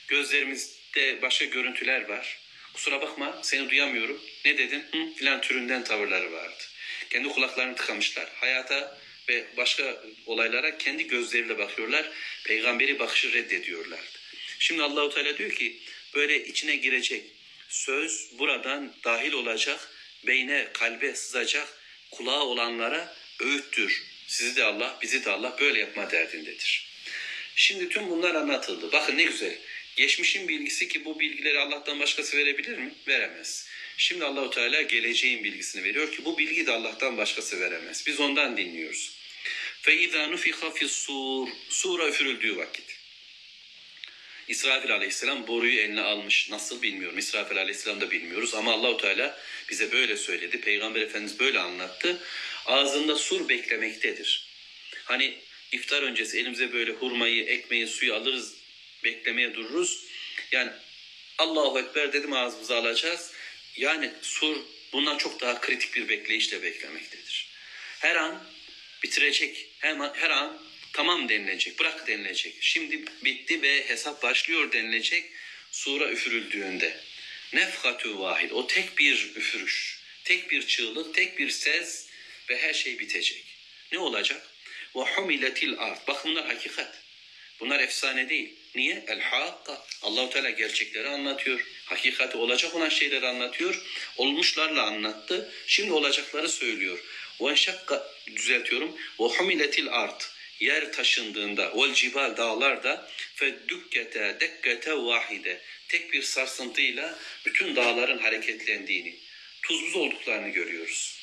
gözlerimizde başka görüntüler var. Kusura bakma seni duyamıyorum. Ne dedin? Hı? Filan türünden tavırları vardı. Kendi kulaklarını tıkamışlar. Hayata ve başka olaylara kendi gözleriyle bakıyorlar. Peygamberi bakışı reddediyorlardı. Şimdi Allahu Teala diyor ki böyle içine girecek söz buradan dahil olacak, beyne, kalbe sızacak, kulağı olanlara öğüttür. Sizi de Allah, bizi de Allah böyle yapma derdindedir. Şimdi tüm bunlar anlatıldı. Bakın ne güzel. Geçmişin bilgisi ki bu bilgileri Allah'tan başkası verebilir mi? Veremez. Şimdi Allahu Teala geleceğin bilgisini veriyor ki bu bilgi de Allah'tan başkası veremez. Biz ondan dinliyoruz. Fe izâ nufiha fis-sur. Sura üfürüldüğü vakit. İsrafil aleyhisselam boruyu eline almış. Nasıl bilmiyorum. İsrafil aleyhisselam da bilmiyoruz. Ama Allahu Teala bize böyle söyledi. Peygamber Efendimiz böyle anlattı. Ağzında sur beklemektedir. Hani iftar öncesi elimize böyle hurmayı, ekmeği, suyu alırız, beklemeye dururuz. Yani Allahu Ekber dedim ağzımıza alacağız. Yani sur bundan çok daha kritik bir bekleyişle beklemektedir. Her an bitirecek, hemen her an tamam denilecek, bırak denilecek. Şimdi bitti ve hesap başlıyor denilecek sura üfürüldüğünde. Nefhatu vahid, o tek bir üfürüş, tek bir çığlık, tek bir ses ve her şey bitecek. Ne olacak? Ve humiletil ard. Bakın bunlar hakikat. Bunlar efsane değil. Niye? El hakka. Allahu Teala gerçekleri anlatıyor. Hakikati olacak olan şeyleri anlatıyor. Olmuşlarla anlattı. Şimdi olacakları söylüyor. Ve şakka düzeltiyorum. Ve humiletil ard. Yer taşındığında vel cibal dağlar da fe dükkete dekkete vahide. Tek bir sarsıntıyla bütün dağların hareketlendiğini, tuz buz olduklarını görüyoruz.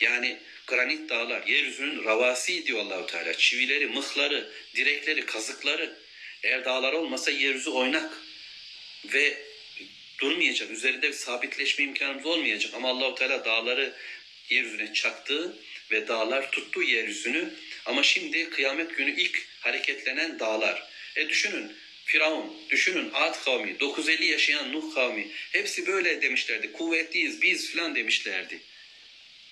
Yani granit dağlar, yeryüzünün ravasi diyor Allahu Teala. Çivileri, mıhları, direkleri, kazıkları. Eğer dağlar olmasa yeryüzü oynak ve durmayacak. Üzerinde sabitleşme imkanımız olmayacak. Ama Allahu Teala dağları yeryüzüne çaktı ve dağlar tuttu yeryüzünü. Ama şimdi kıyamet günü ilk hareketlenen dağlar. E düşünün Firavun, düşünün Ad kavmi, 950 yaşayan Nuh kavmi hepsi böyle demişlerdi. Kuvvetliyiz biz filan demişlerdi.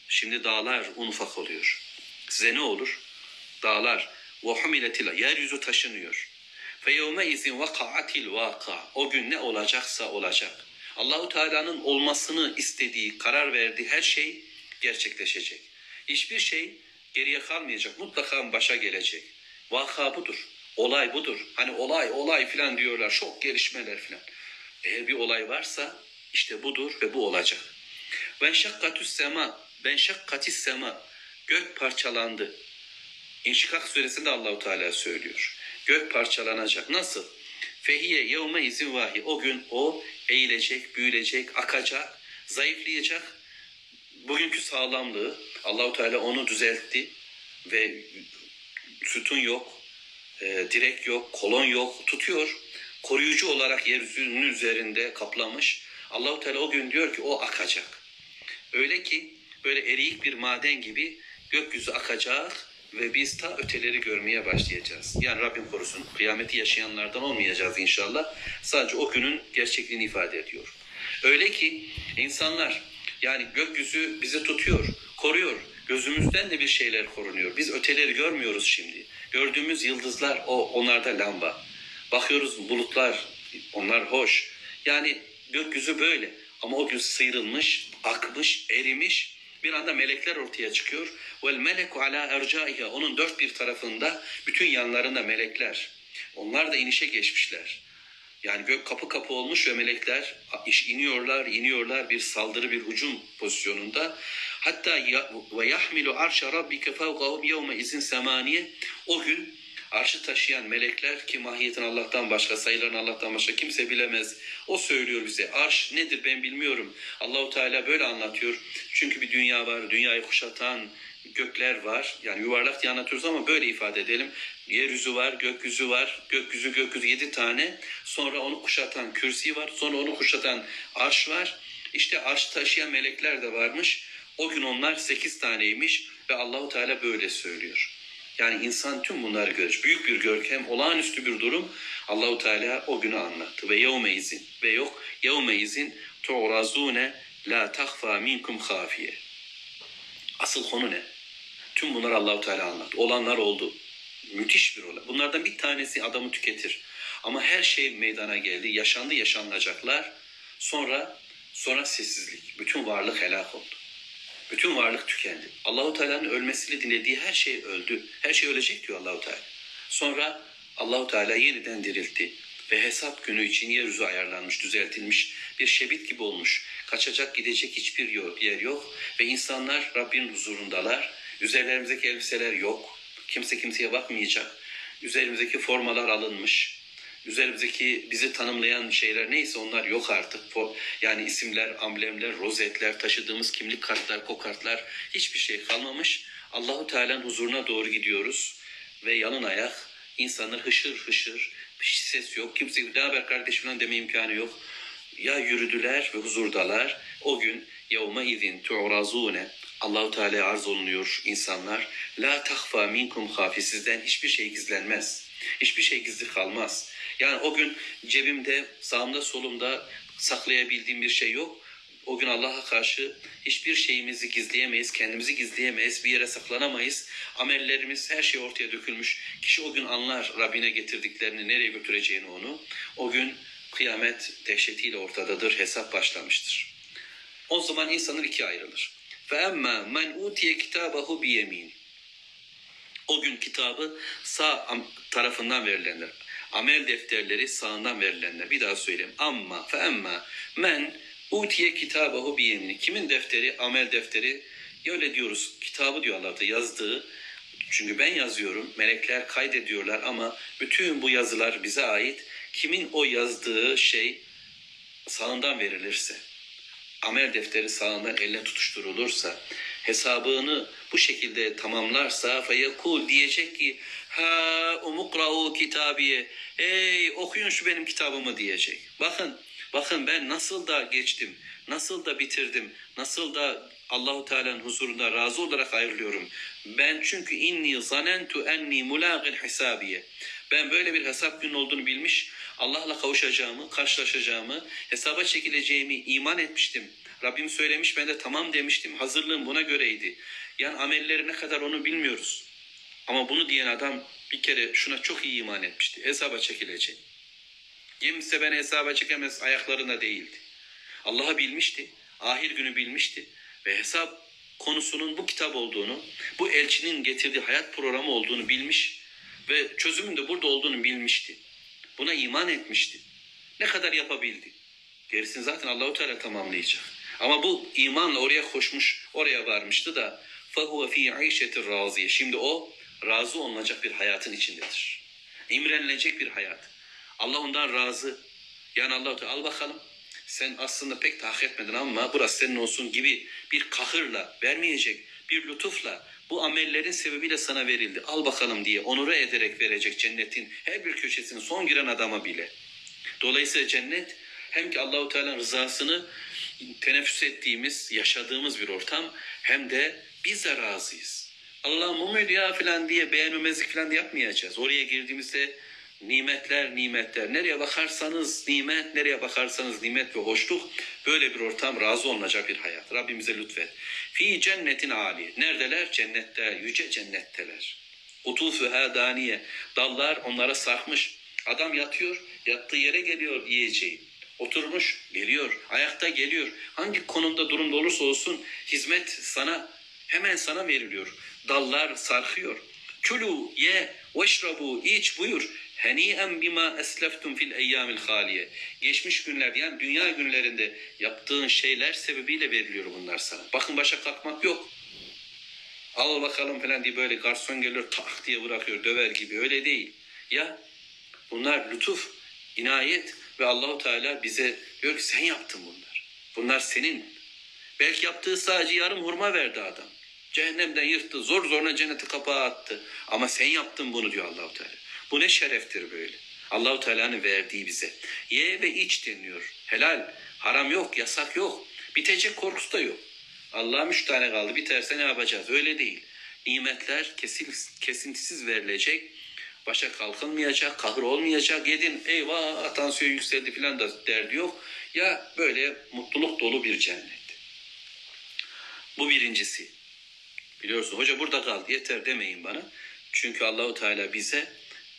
Şimdi dağlar un ufak oluyor. Size ne olur? Dağlar humiletil yeryüzü taşınıyor. Fe yevme izin vakaatil vaka. O gün ne olacaksa olacak. Allahu Teala'nın olmasını istediği, karar verdiği her şey gerçekleşecek. Hiçbir şey geriye kalmayacak. Mutlaka başa gelecek. Vaka budur. Olay budur. Hani olay olay filan diyorlar. Şok gelişmeler filan. Eğer bir olay varsa işte budur ve bu olacak. Ben şakkatüs sema ben şakkatis sema gök parçalandı. İnşikak suresinde Allahu Teala söylüyor. Gök parçalanacak. Nasıl? Fehiye yevme izin vahi. O gün o eğilecek, büyülecek, akacak, zayıflayacak. Bugünkü sağlamlığı Allahu Teala onu düzeltti ve sütun yok, e, direk yok, kolon yok, tutuyor. Koruyucu olarak yeryüzünün üzerinde kaplamış. Allahu Teala o gün diyor ki o akacak. Öyle ki böyle eriyik bir maden gibi gökyüzü akacak ve biz ta öteleri görmeye başlayacağız. Yani Rabbim korusun kıyameti yaşayanlardan olmayacağız inşallah. Sadece o günün gerçekliğini ifade ediyor. Öyle ki insanlar yani gökyüzü bizi tutuyor, koruyor. Gözümüzden de bir şeyler korunuyor. Biz öteleri görmüyoruz şimdi. Gördüğümüz yıldızlar o onlarda lamba. Bakıyoruz bulutlar onlar hoş. Yani gökyüzü böyle. Ama o gün sıyrılmış, akmış, erimiş. Bir anda melekler ortaya çıkıyor. Vel meleku ala ercaiha. Onun dört bir tarafında bütün yanlarında melekler. Onlar da inişe geçmişler. Yani gök kapı kapı olmuş ve melekler iş iniyorlar, iniyorlar bir saldırı, bir hücum pozisyonunda. Hatta ve yahmilu arşa rabbike fevkahum yevme izin semaniye. O gün arşı taşıyan melekler ki mahiyetini Allah'tan başka, sayılarını Allah'tan başka kimse bilemez. O söylüyor bize. Arş nedir ben bilmiyorum. Allahu Teala böyle anlatıyor. Çünkü bir dünya var, dünyayı kuşatan gökler var. Yani yuvarlak diye anlatıyoruz ama böyle ifade edelim. Yeryüzü var, gökyüzü var. Gökyüzü, gökyüzü yedi tane. Sonra onu kuşatan kürsi var. Sonra onu kuşatan arş var. İşte arş taşıyan melekler de varmış. O gün onlar sekiz taneymiş ve Allahu Teala böyle söylüyor. Yani insan tüm bunları görür. Büyük bir görkem, olağanüstü bir durum Allahu Teala o günü anlattı. Ve yevme izin ve yok yevme izin tu'razune la tahfa minkum hafiye. Asıl konu ne? Tüm bunlar Allahu Teala anlattı. Olanlar oldu. Müthiş bir olay. Bunlardan bir tanesi adamı tüketir. Ama her şey meydana geldi. Yaşandı yaşanacaklar. Sonra sonra sessizlik. Bütün varlık helak oldu. Bütün varlık tükendi. Allahu Teala'nın ölmesiyle dilediği her şey öldü. Her şey ölecek diyor Allahu Teala. Sonra Allahu Teala yeniden diriltti ve hesap günü için yeryüzü ayarlanmış, düzeltilmiş, bir şebit gibi olmuş. Kaçacak, gidecek hiçbir yer yok ve insanlar Rabbin huzurundalar. Üzerlerimizdeki elbiseler yok. Kimse kimseye bakmayacak. Üzerimizdeki formalar alınmış. Üzerimizdeki bizi tanımlayan şeyler neyse onlar yok artık. Yani isimler, amblemler, rozetler, taşıdığımız kimlik kartlar, kokartlar hiçbir şey kalmamış. Allahu Teala'nın huzuruna doğru gidiyoruz ve yalın ayak insanlar hışır hışır bir ses yok. Kimse ne haber kardeş falan deme imkanı yok. Ya yürüdüler ve huzurdalar. O gün yevme izin tu'razune Allahu Teala'ya arz olunuyor insanlar. La tahfa minkum hafi sizden hiçbir şey gizlenmez. Hiçbir şey gizli kalmaz. Yani o gün cebimde, sağımda, solumda saklayabildiğim bir şey yok. O gün Allah'a karşı hiçbir şeyimizi gizleyemeyiz, kendimizi gizleyemeyiz, bir yere saklanamayız. Amellerimiz her şey ortaya dökülmüş. Kişi o gün anlar Rabbine getirdiklerini, nereye götüreceğini onu. O gün kıyamet dehşetiyle ortadadır, hesap başlamıştır. O zaman insanlar ikiye ayrılır. Ve emma men utiye kitabahu. O gün kitabı sağ tarafından verilenler. Amel defterleri sağından verilenler. Bir daha söyleyeyim. Amma fe emma men utiye kitabahu biyemini. Kimin defteri? Amel defteri. Ya öyle diyoruz. Kitabı diyor Allah'ta yazdığı. Çünkü ben yazıyorum. Melekler kaydediyorlar ama bütün bu yazılar bize ait. Kimin o yazdığı şey sağından verilirse, amel defteri sağından eline tutuşturulursa, hesabını bu şekilde tamamlarsa feyekul diyecek ki ha umukra'u kitabiye ey okuyun şu benim kitabımı diyecek. Bakın bakın ben nasıl da geçtim, nasıl da bitirdim, nasıl da Allahu Teala'nın huzurunda razı olarak ayrılıyorum. Ben çünkü inni zanentu enni mulagil hisabiye. Ben böyle bir hesap günü olduğunu bilmiş, Allah'la kavuşacağımı, karşılaşacağımı, hesaba çekileceğimi iman etmiştim. Rabbim söylemiş ben de tamam demiştim. Hazırlığım buna göreydi. Yani amelleri ne kadar onu bilmiyoruz. Ama bunu diyen adam bir kere şuna çok iyi iman etmişti. Hesaba çekilecek. Kimse beni hesaba çekemez ayaklarında değildi. Allah'ı bilmişti. Ahir günü bilmişti. Ve hesap konusunun bu kitap olduğunu, bu elçinin getirdiği hayat programı olduğunu bilmiş ve çözümün de burada olduğunu bilmişti. Buna iman etmişti. Ne kadar yapabildi? Gerisini zaten Allahu Teala tamamlayacak. Ama bu imanla oraya koşmuş, oraya varmıştı da فَهُوَ ف۪ي عَيْشَةِ razıye. Şimdi o razı olunacak bir hayatın içindedir. İmrenilecek bir hayat. Allah ondan razı. Yani Allah Teala al bakalım. Sen aslında pek de etmedin ama burası senin olsun gibi bir kahırla vermeyecek, bir lütufla bu amellerin sebebiyle sana verildi. Al bakalım diye onura ederek verecek cennetin her bir köşesini son giren adama bile. Dolayısıyla cennet hem ki Allahu Teala'nın rızasını teneffüs ettiğimiz, yaşadığımız bir ortam hem de biz de razıyız. Allah mumel ya falan diye beğenmemezlik falan da yapmayacağız. Oraya girdiğimizde nimetler nimetler. Nereye bakarsanız nimet, nereye bakarsanız nimet ve hoşluk. Böyle bir ortam razı olunacak bir hayat. Rabbimize lütfet. Fi cennetin ali. Neredeler? Cennette, yüce cennetteler. Utufuha daniye. Dallar onlara sarkmış. Adam yatıyor, yattığı yere geliyor yiyeceği. Oturmuş, geliyor. Ayakta geliyor. Hangi konumda durumda olursa olsun hizmet sana hemen sana veriliyor. Dallar sarkıyor. Kulu ye veşrabu iç buyur. Heni'en bima esleftum fil eyyamil haliye. Geçmiş günler yani dünya günlerinde yaptığın şeyler sebebiyle veriliyor bunlar sana. Bakın başa kalkmak yok. Al bakalım falan diye böyle garson geliyor tak diye bırakıyor döver gibi öyle değil. Ya bunlar lütuf, inayet ve Allahu Teala bize diyor ki sen yaptın bunlar. Bunlar senin. Belki yaptığı sadece yarım hurma verdi adam. Cehennemden yırttı, zor zoruna cenneti kapağı attı. Ama sen yaptın bunu diyor Allahu Teala. Bu ne şereftir böyle. Allahu Teala'nın verdiği bize. Ye ve iç deniyor. Helal, haram yok, yasak yok. Bitecek korkusu da yok. Allah'ım üç tane kaldı. Biterse ne yapacağız? Öyle değil. Nimetler kesin, kesintisiz verilecek. Başa kalkılmayacak, kahır olmayacak. Yedin eyvah tansiyon yükseldi falan da derdi yok. Ya böyle mutluluk dolu bir cennet. Bu birincisi. Biliyorsun hoca burada kal yeter demeyin bana. Çünkü Allahu Teala bize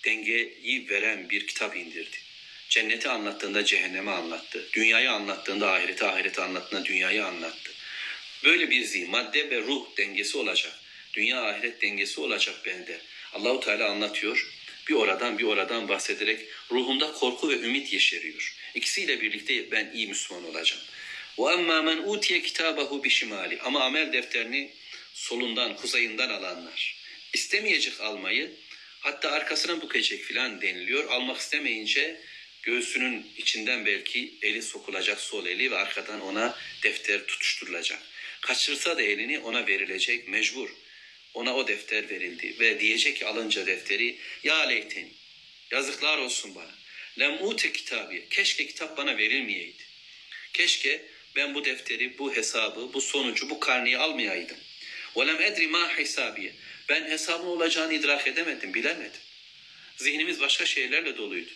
dengeyi veren bir kitap indirdi. Cenneti anlattığında cehennemi anlattı. Dünyayı anlattığında ahireti, ahireti anlattığında dünyayı anlattı. Böyle bir zihin, madde ve ruh dengesi olacak. Dünya ahiret dengesi olacak bende. Allahu Teala anlatıyor. Bir oradan bir oradan bahsederek ruhumda korku ve ümit yeşeriyor. İkisiyle birlikte ben iyi Müslüman olacağım. Ve emmâ men utiye kitabahu bişimali. Ama amel defterini solundan, kuzeyinden alanlar. İstemeyecek almayı, hatta arkasına bükecek filan deniliyor. Almak istemeyince göğsünün içinden belki eli sokulacak sol eli ve arkadan ona defter tutuşturulacak. Kaçırsa da elini ona verilecek mecbur. Ona o defter verildi ve diyecek ki alınca defteri ya leyteni yazıklar olsun bana. Lem ute kitabiye keşke kitap bana verilmeyeydi. Keşke ben bu defteri, bu hesabı, bu sonucu, bu karneyi almayaydım. وَلَمْ اَدْرِ مَا حِسَابِيَ Ben hesabın olacağını idrak edemedim, bilemedim. Zihnimiz başka şeylerle doluydu.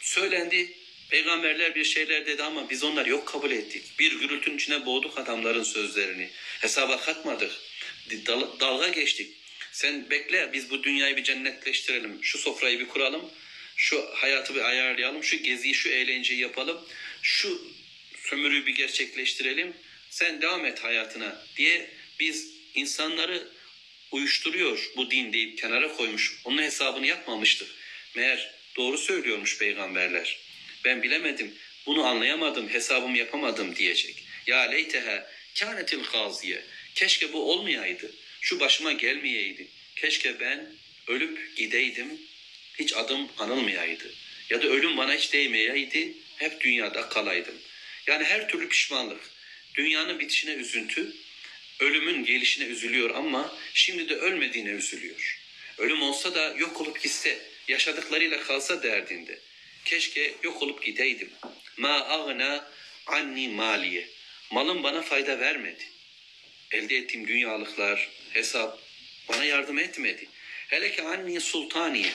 Söylendi, peygamberler bir şeyler dedi ama biz onları yok kabul ettik. Bir gürültünün içine boğduk adamların sözlerini. Hesaba katmadık, dal- dalga geçtik. Sen bekle, biz bu dünyayı bir cennetleştirelim, şu sofrayı bir kuralım, şu hayatı bir ayarlayalım, şu geziyi, şu eğlenceyi yapalım, şu sömürüyü bir gerçekleştirelim, sen devam et hayatına diye biz insanları uyuşturuyor bu din deyip kenara koymuş. Onun hesabını yapmamıştık. Meğer doğru söylüyormuş peygamberler. Ben bilemedim, bunu anlayamadım, hesabımı yapamadım diyecek. Ya leyteha kânetil gaziye. Keşke bu olmayaydı. Şu başıma gelmeyeydi. Keşke ben ölüp gideydim, hiç adım anılmayaydı. Ya da ölüm bana hiç değmeyeydi, hep dünyada kalaydım. Yani her türlü pişmanlık, dünyanın bitişine üzüntü, ölümün gelişine üzülüyor ama şimdi de ölmediğine üzülüyor. Ölüm olsa da yok olup gitse, yaşadıklarıyla kalsa derdinde. Keşke yok olup gideydim. Ma ağna anni maliye. Malım bana fayda vermedi. Elde ettiğim dünyalıklar, hesap bana yardım etmedi. Hele ki anni sultaniye.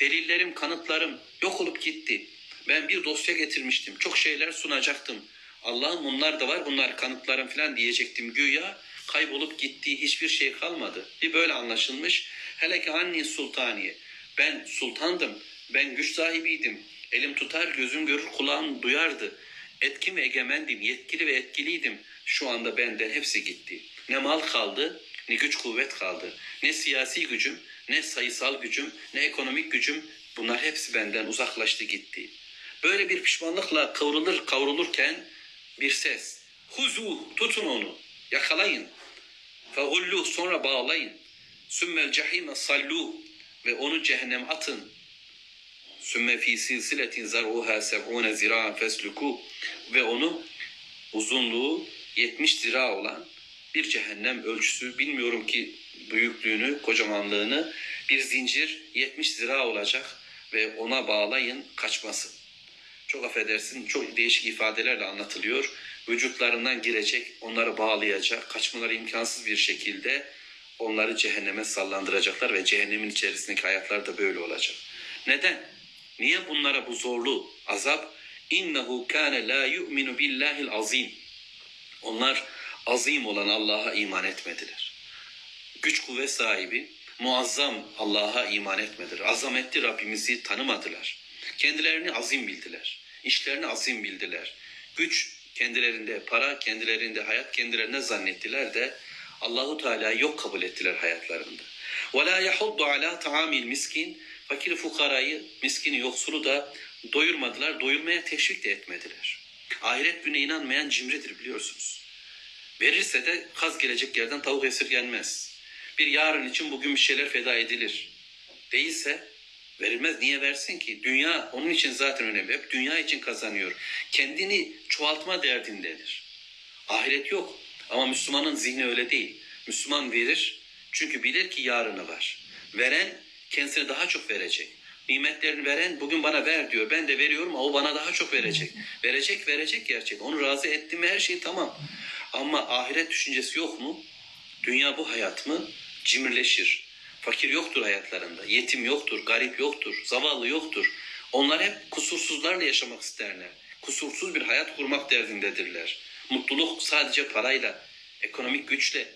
Delillerim, kanıtlarım yok olup gitti. Ben bir dosya getirmiştim. Çok şeyler sunacaktım. Allah'ım bunlar da var, bunlar kanıtlarım falan diyecektim güya. Kaybolup gitti, hiçbir şey kalmadı. Bir böyle anlaşılmış. Hele ki anni sultaniye. Ben sultandım, ben güç sahibiydim. Elim tutar, gözüm görür, kulağım duyardı. Etkin ve egemendim, yetkili ve etkiliydim. Şu anda benden hepsi gitti. Ne mal kaldı, ne güç kuvvet kaldı. Ne siyasi gücüm, ne sayısal gücüm, ne ekonomik gücüm. Bunlar hepsi benden uzaklaştı gitti. Böyle bir pişmanlıkla kavrulur kavrulurken bir ses. Huzu tutun onu. Yakalayın. Fegullu sonra bağlayın. Sümmel cehime sallu ve onu cehennem atın. Sümme fi silsiletin zar'uha seb'une zira'an fesluku ve onu uzunluğu 70 zira olan bir cehennem ölçüsü bilmiyorum ki büyüklüğünü, kocamanlığını bir zincir 70 zira olacak ve ona bağlayın kaçmasın. Çok affedersin çok değişik ifadelerle anlatılıyor. Vücutlarından girecek, onları bağlayacak, kaçmaları imkansız bir şekilde onları cehenneme sallandıracaklar ve cehennemin içerisindeki hayatlar da böyle olacak. Neden? Niye bunlara bu zorlu azap? İnnehu kâne lâ yu'minu billâhil azîm. Onlar azim olan Allah'a iman etmediler. Güç kuvvet sahibi, muazzam Allah'a iman etmediler. Azametli Rabbimizi tanımadılar. Kendilerini azim bildiler. İşlerini azim bildiler. Güç kendilerinde, para kendilerinde, hayat kendilerine zannettiler de Allahu Teala'yı yok kabul ettiler hayatlarında. Ve la yahuddu ala taamil miskin fakir fukarayı, miskini, yoksulu da doyurmadılar, doyurmaya teşvik de etmediler. Ahiret gününe inanmayan cimridir biliyorsunuz. Verirse de kaz gelecek yerden tavuk esirgenmez. Bir yarın için bugün bir şeyler feda edilir. Değilse verilmez. Niye versin ki? Dünya onun için zaten önemli. Hep dünya için kazanıyor. Kendini çoğaltma derdindedir. Ahiret yok. Ama Müslümanın zihni öyle değil. Müslüman verir çünkü bilir ki yarını var. Veren kendisine daha çok verecek. Nimetlerini veren bugün bana ver diyor. Ben de veriyorum ama o bana daha çok verecek. Verecek verecek gerçek. Onu razı ettim mi her şey tamam. Ama ahiret düşüncesi yok mu? Dünya bu hayat mı? Cimrileşir. Fakir yoktur hayatlarında. Yetim yoktur. Garip yoktur. Zavallı yoktur. Onlar hep kusursuzlarla yaşamak isterler. Kusursuz bir hayat kurmak derdindedirler. Mutluluk sadece parayla, ekonomik güçle,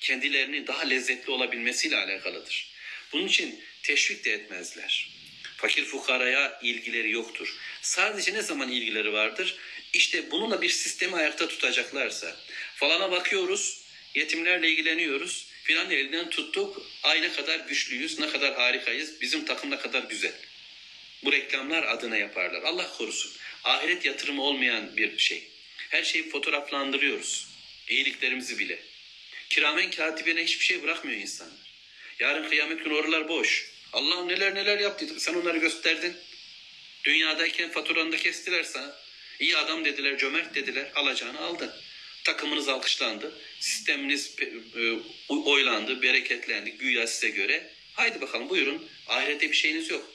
kendilerini daha lezzetli olabilmesiyle alakalıdır. Bunun için teşvik de etmezler. Fakir fukaraya ilgileri yoktur. Sadece ne zaman ilgileri vardır? İşte bununla bir sistemi ayakta tutacaklarsa. Falana bakıyoruz, yetimlerle ilgileniyoruz. Filan elinden tuttuk, ay ne kadar güçlüyüz, ne kadar harikayız, bizim takım ne kadar güzel. Bu reklamlar adına yaparlar. Allah korusun. Ahiret yatırımı olmayan bir şey. Her şeyi fotoğraflandırıyoruz. İyiliklerimizi bile. Kiramen katibine hiçbir şey bırakmıyor insanlar. Yarın kıyamet günü oralar boş. Allah neler neler yaptı. Sen onları gösterdin. Dünyadayken faturanı da kestiler sana. İyi adam dediler, cömert dediler. Alacağını aldın. Takımınız alkışlandı. Sisteminiz e, oylandı, bereketlendi. Güya size göre. Haydi bakalım buyurun. Ahirette bir şeyiniz yok.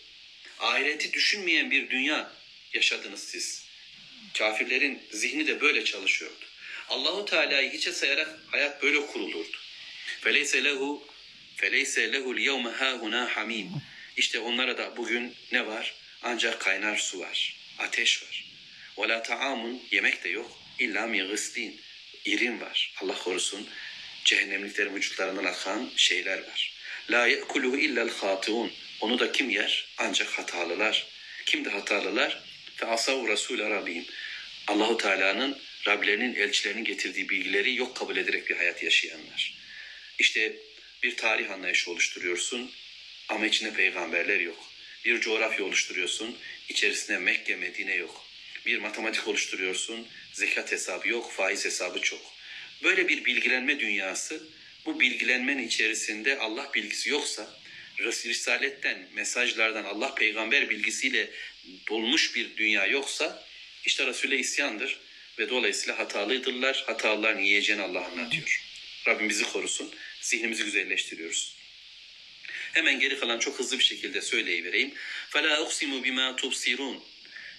Ahireti düşünmeyen bir dünya yaşadınız siz. Kafirlerin zihni de böyle çalışıyordu. Allahu Teala'yı hiçe sayarak hayat böyle kurulurdu. Feleyse lehu feleyse lehu yevme hahuna hamim. İşte onlara da bugün ne var? Ancak kaynar su var. Ateş var. Ve la taamun yemek de yok. İlla min gıslin. İrin var. Allah korusun. Cehennemliklerin vücutlarından akan şeyler var. La ye'kuluhu illa'l hatiun. Onu da kim yer? Ancak hatalılar. Kim de hatalılar? Fe asav Resul Rabbim. Allahu Teala'nın Rablerinin elçilerinin getirdiği bilgileri yok kabul ederek bir hayat yaşayanlar. İşte bir tarih anlayışı oluşturuyorsun ama içinde peygamberler yok. Bir coğrafya oluşturuyorsun, içerisinde Mekke, Medine yok. Bir matematik oluşturuyorsun, zekat hesabı yok, faiz hesabı çok. Böyle bir bilgilenme dünyası, bu bilgilenmenin içerisinde Allah bilgisi yoksa, Risaletten, mesajlardan Allah peygamber bilgisiyle dolmuş bir dünya yoksa, işte Resul'e isyandır ve dolayısıyla hatalıydılar. Hatalıların yiyeceğini Allah anlatıyor. Rabbim bizi korusun. Zihnimizi güzelleştiriyoruz. Hemen geri kalan çok hızlı bir şekilde söyleyivereyim. فَلَا اُقْسِمُ بِمَا تُبْصِرُونَ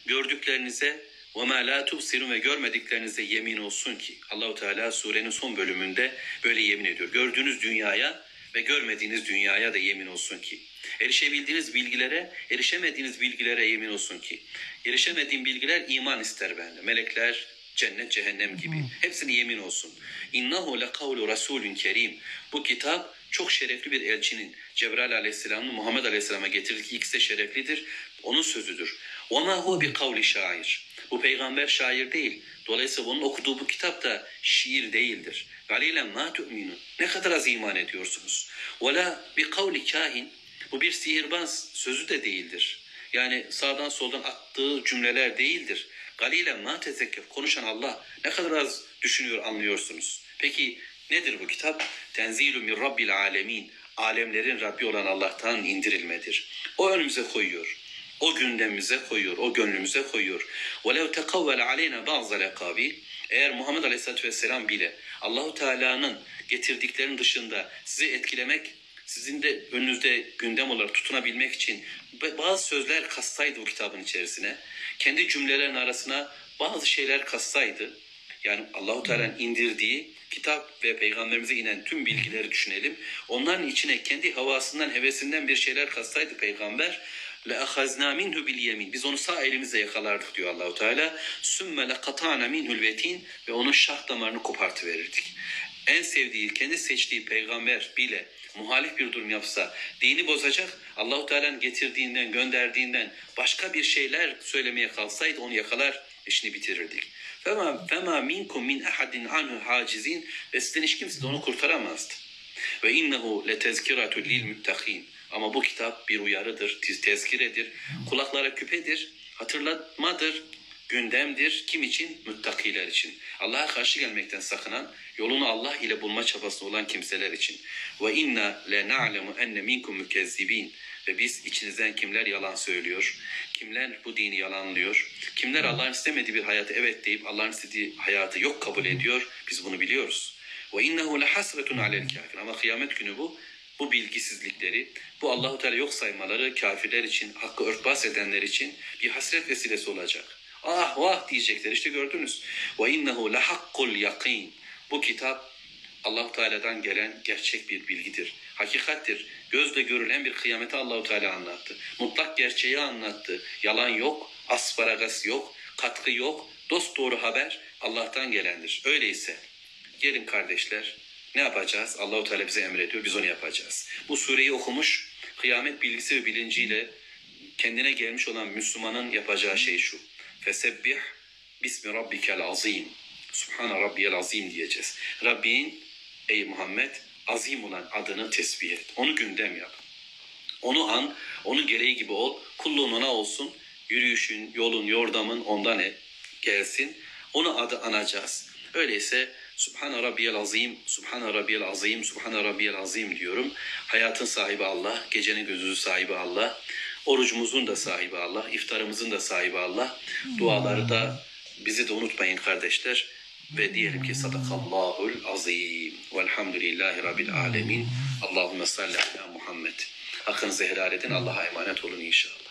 Gördüklerinize ve ma la ve görmediklerinize yemin olsun ki Allahu Teala surenin son bölümünde böyle yemin ediyor. Gördüğünüz dünyaya ve görmediğiniz dünyaya da yemin olsun ki. Erişebildiğiniz bilgilere, erişemediğiniz bilgilere yemin olsun ki. Erişemediğim bilgiler iman ister bende. Melekler, cennet, cehennem gibi. Hepsini yemin olsun. İnnehu le kavlu rasulün kerim. Bu kitap çok şerefli bir elçinin Cebrail aleyhisselamın Muhammed aleyhisselama getirdiği ikisi de şereflidir. Onun sözüdür. Ve ma huve bi kavli şair. Bu peygamber şair değil. Dolayısıyla onun okuduğu bu kitap da şiir değildir. Galilen ma tu'minun. Ne kadar az iman ediyorsunuz. Ve la bi kavli kahin. Bu bir sihirbaz sözü de değildir. Yani sağdan soldan attığı cümleler değildir. Galilen ma tezekkür. Konuşan Allah. Ne kadar az düşünüyor anlıyorsunuz. Peki nedir bu kitap? Tenzilü min rabbil alemin. Alemlerin Rabbi olan Allah'tan indirilmedir. O önümüze koyuyor. O gündemimize koyuyor, o gönlümüze koyuyor. وَلَوْ تَقَوَّلَ عَلَيْنَا بَعْضَ الْاَقَابِيلِ eğer Muhammed Aleyhisselatü Vesselam bile Allahu Teala'nın getirdiklerinin dışında sizi etkilemek, sizin de önünüzde gündem olarak tutunabilmek için bazı sözler kastaydı bu kitabın içerisine. Kendi cümlelerin arasına bazı şeyler kastaydı. Yani Allahu Teala'nın indirdiği kitap ve peygamberimize inen tüm bilgileri düşünelim. Onların içine kendi havasından, hevesinden bir şeyler kastaydı peygamber le ahazna minhu bil yemin. Biz onu sağ elimizle yakalardık diyor Allahu Teala. Sümme le katana minhul vetin ve onun şah damarını kopartı verirdik. En sevdiği, kendi seçtiği peygamber bile muhalif bir durum yapsa, dini bozacak, Allahu Teala'nın getirdiğinden, gönderdiğinden başka bir şeyler söylemeye kalsaydı onu yakalar, işini bitirirdik. Fema, fema minkum min ahadin anhu hacizin ve sizden hiç kimse de onu kurtaramazdı. Ve innehu letezkiratul lil muttakin. Ama bu kitap bir uyarıdır, tezkiredir, kulaklara küpedir, hatırlatmadır, gündemdir. Kim için? Muttakiler için. Allah'a karşı gelmekten sakınan, yolunu Allah ile bulma çabasında olan kimseler için. Ve inna le na'lemu enne minkum mukezzibin. Ve biz içinizden kimler yalan söylüyor, kimler bu dini yalanlıyor, kimler Allah'ın istemediği bir hayatı evet deyip Allah'ın istediği hayatı yok kabul ediyor. Biz bunu biliyoruz. Ve innehu lehasretun alel kafir. Ama kıyamet günü bu bu bilgisizlikleri, bu Allahu Teala yok saymaları kafirler için, hakkı örtbas edenler için bir hasret vesilesi olacak. Ah vah diyecekler. İşte gördünüz. Ve innehu lehakkul yakin. Bu kitap Allahu Teala'dan gelen gerçek bir bilgidir. Hakikattir. Gözle görülen bir kıyameti Allahu Teala anlattı. Mutlak gerçeği anlattı. Yalan yok, asparagas yok, katkı yok. Dost doğru haber Allah'tan gelendir. Öyleyse Gelin kardeşler ne yapacağız? Allahu Teala bize emrediyor. Biz onu yapacağız. Bu sureyi okumuş kıyamet bilgisi ve bilinciyle kendine gelmiş olan Müslümanın yapacağı şey şu. Fesebbih bismi rabbikel azim. Subhane rabbiyel azim diyeceğiz. Rabbin ey Muhammed azim olan adını tesbih et. Onu gündem yap. Onu an, onun gereği gibi ol. Kulluğun ona olsun. Yürüyüşün, yolun, yordamın ondan e- gelsin. Onu adı anacağız. Öyleyse Subhane Rabbiyel Azim, Subhane Rabbiyel Azim, Subhane Rabbiyel Azim diyorum. Hayatın sahibi Allah, gecenin gözü sahibi Allah. Orucumuzun da sahibi Allah, iftarımızın da sahibi Allah. Duaları da bizi de unutmayın kardeşler. Ve diyelim ki sadakallahul azim. Velhamdülillahi Rabbil alemin. Allahümme salli ala Muhammed. Hakkınızı helal edin. Allah'a emanet olun inşallah.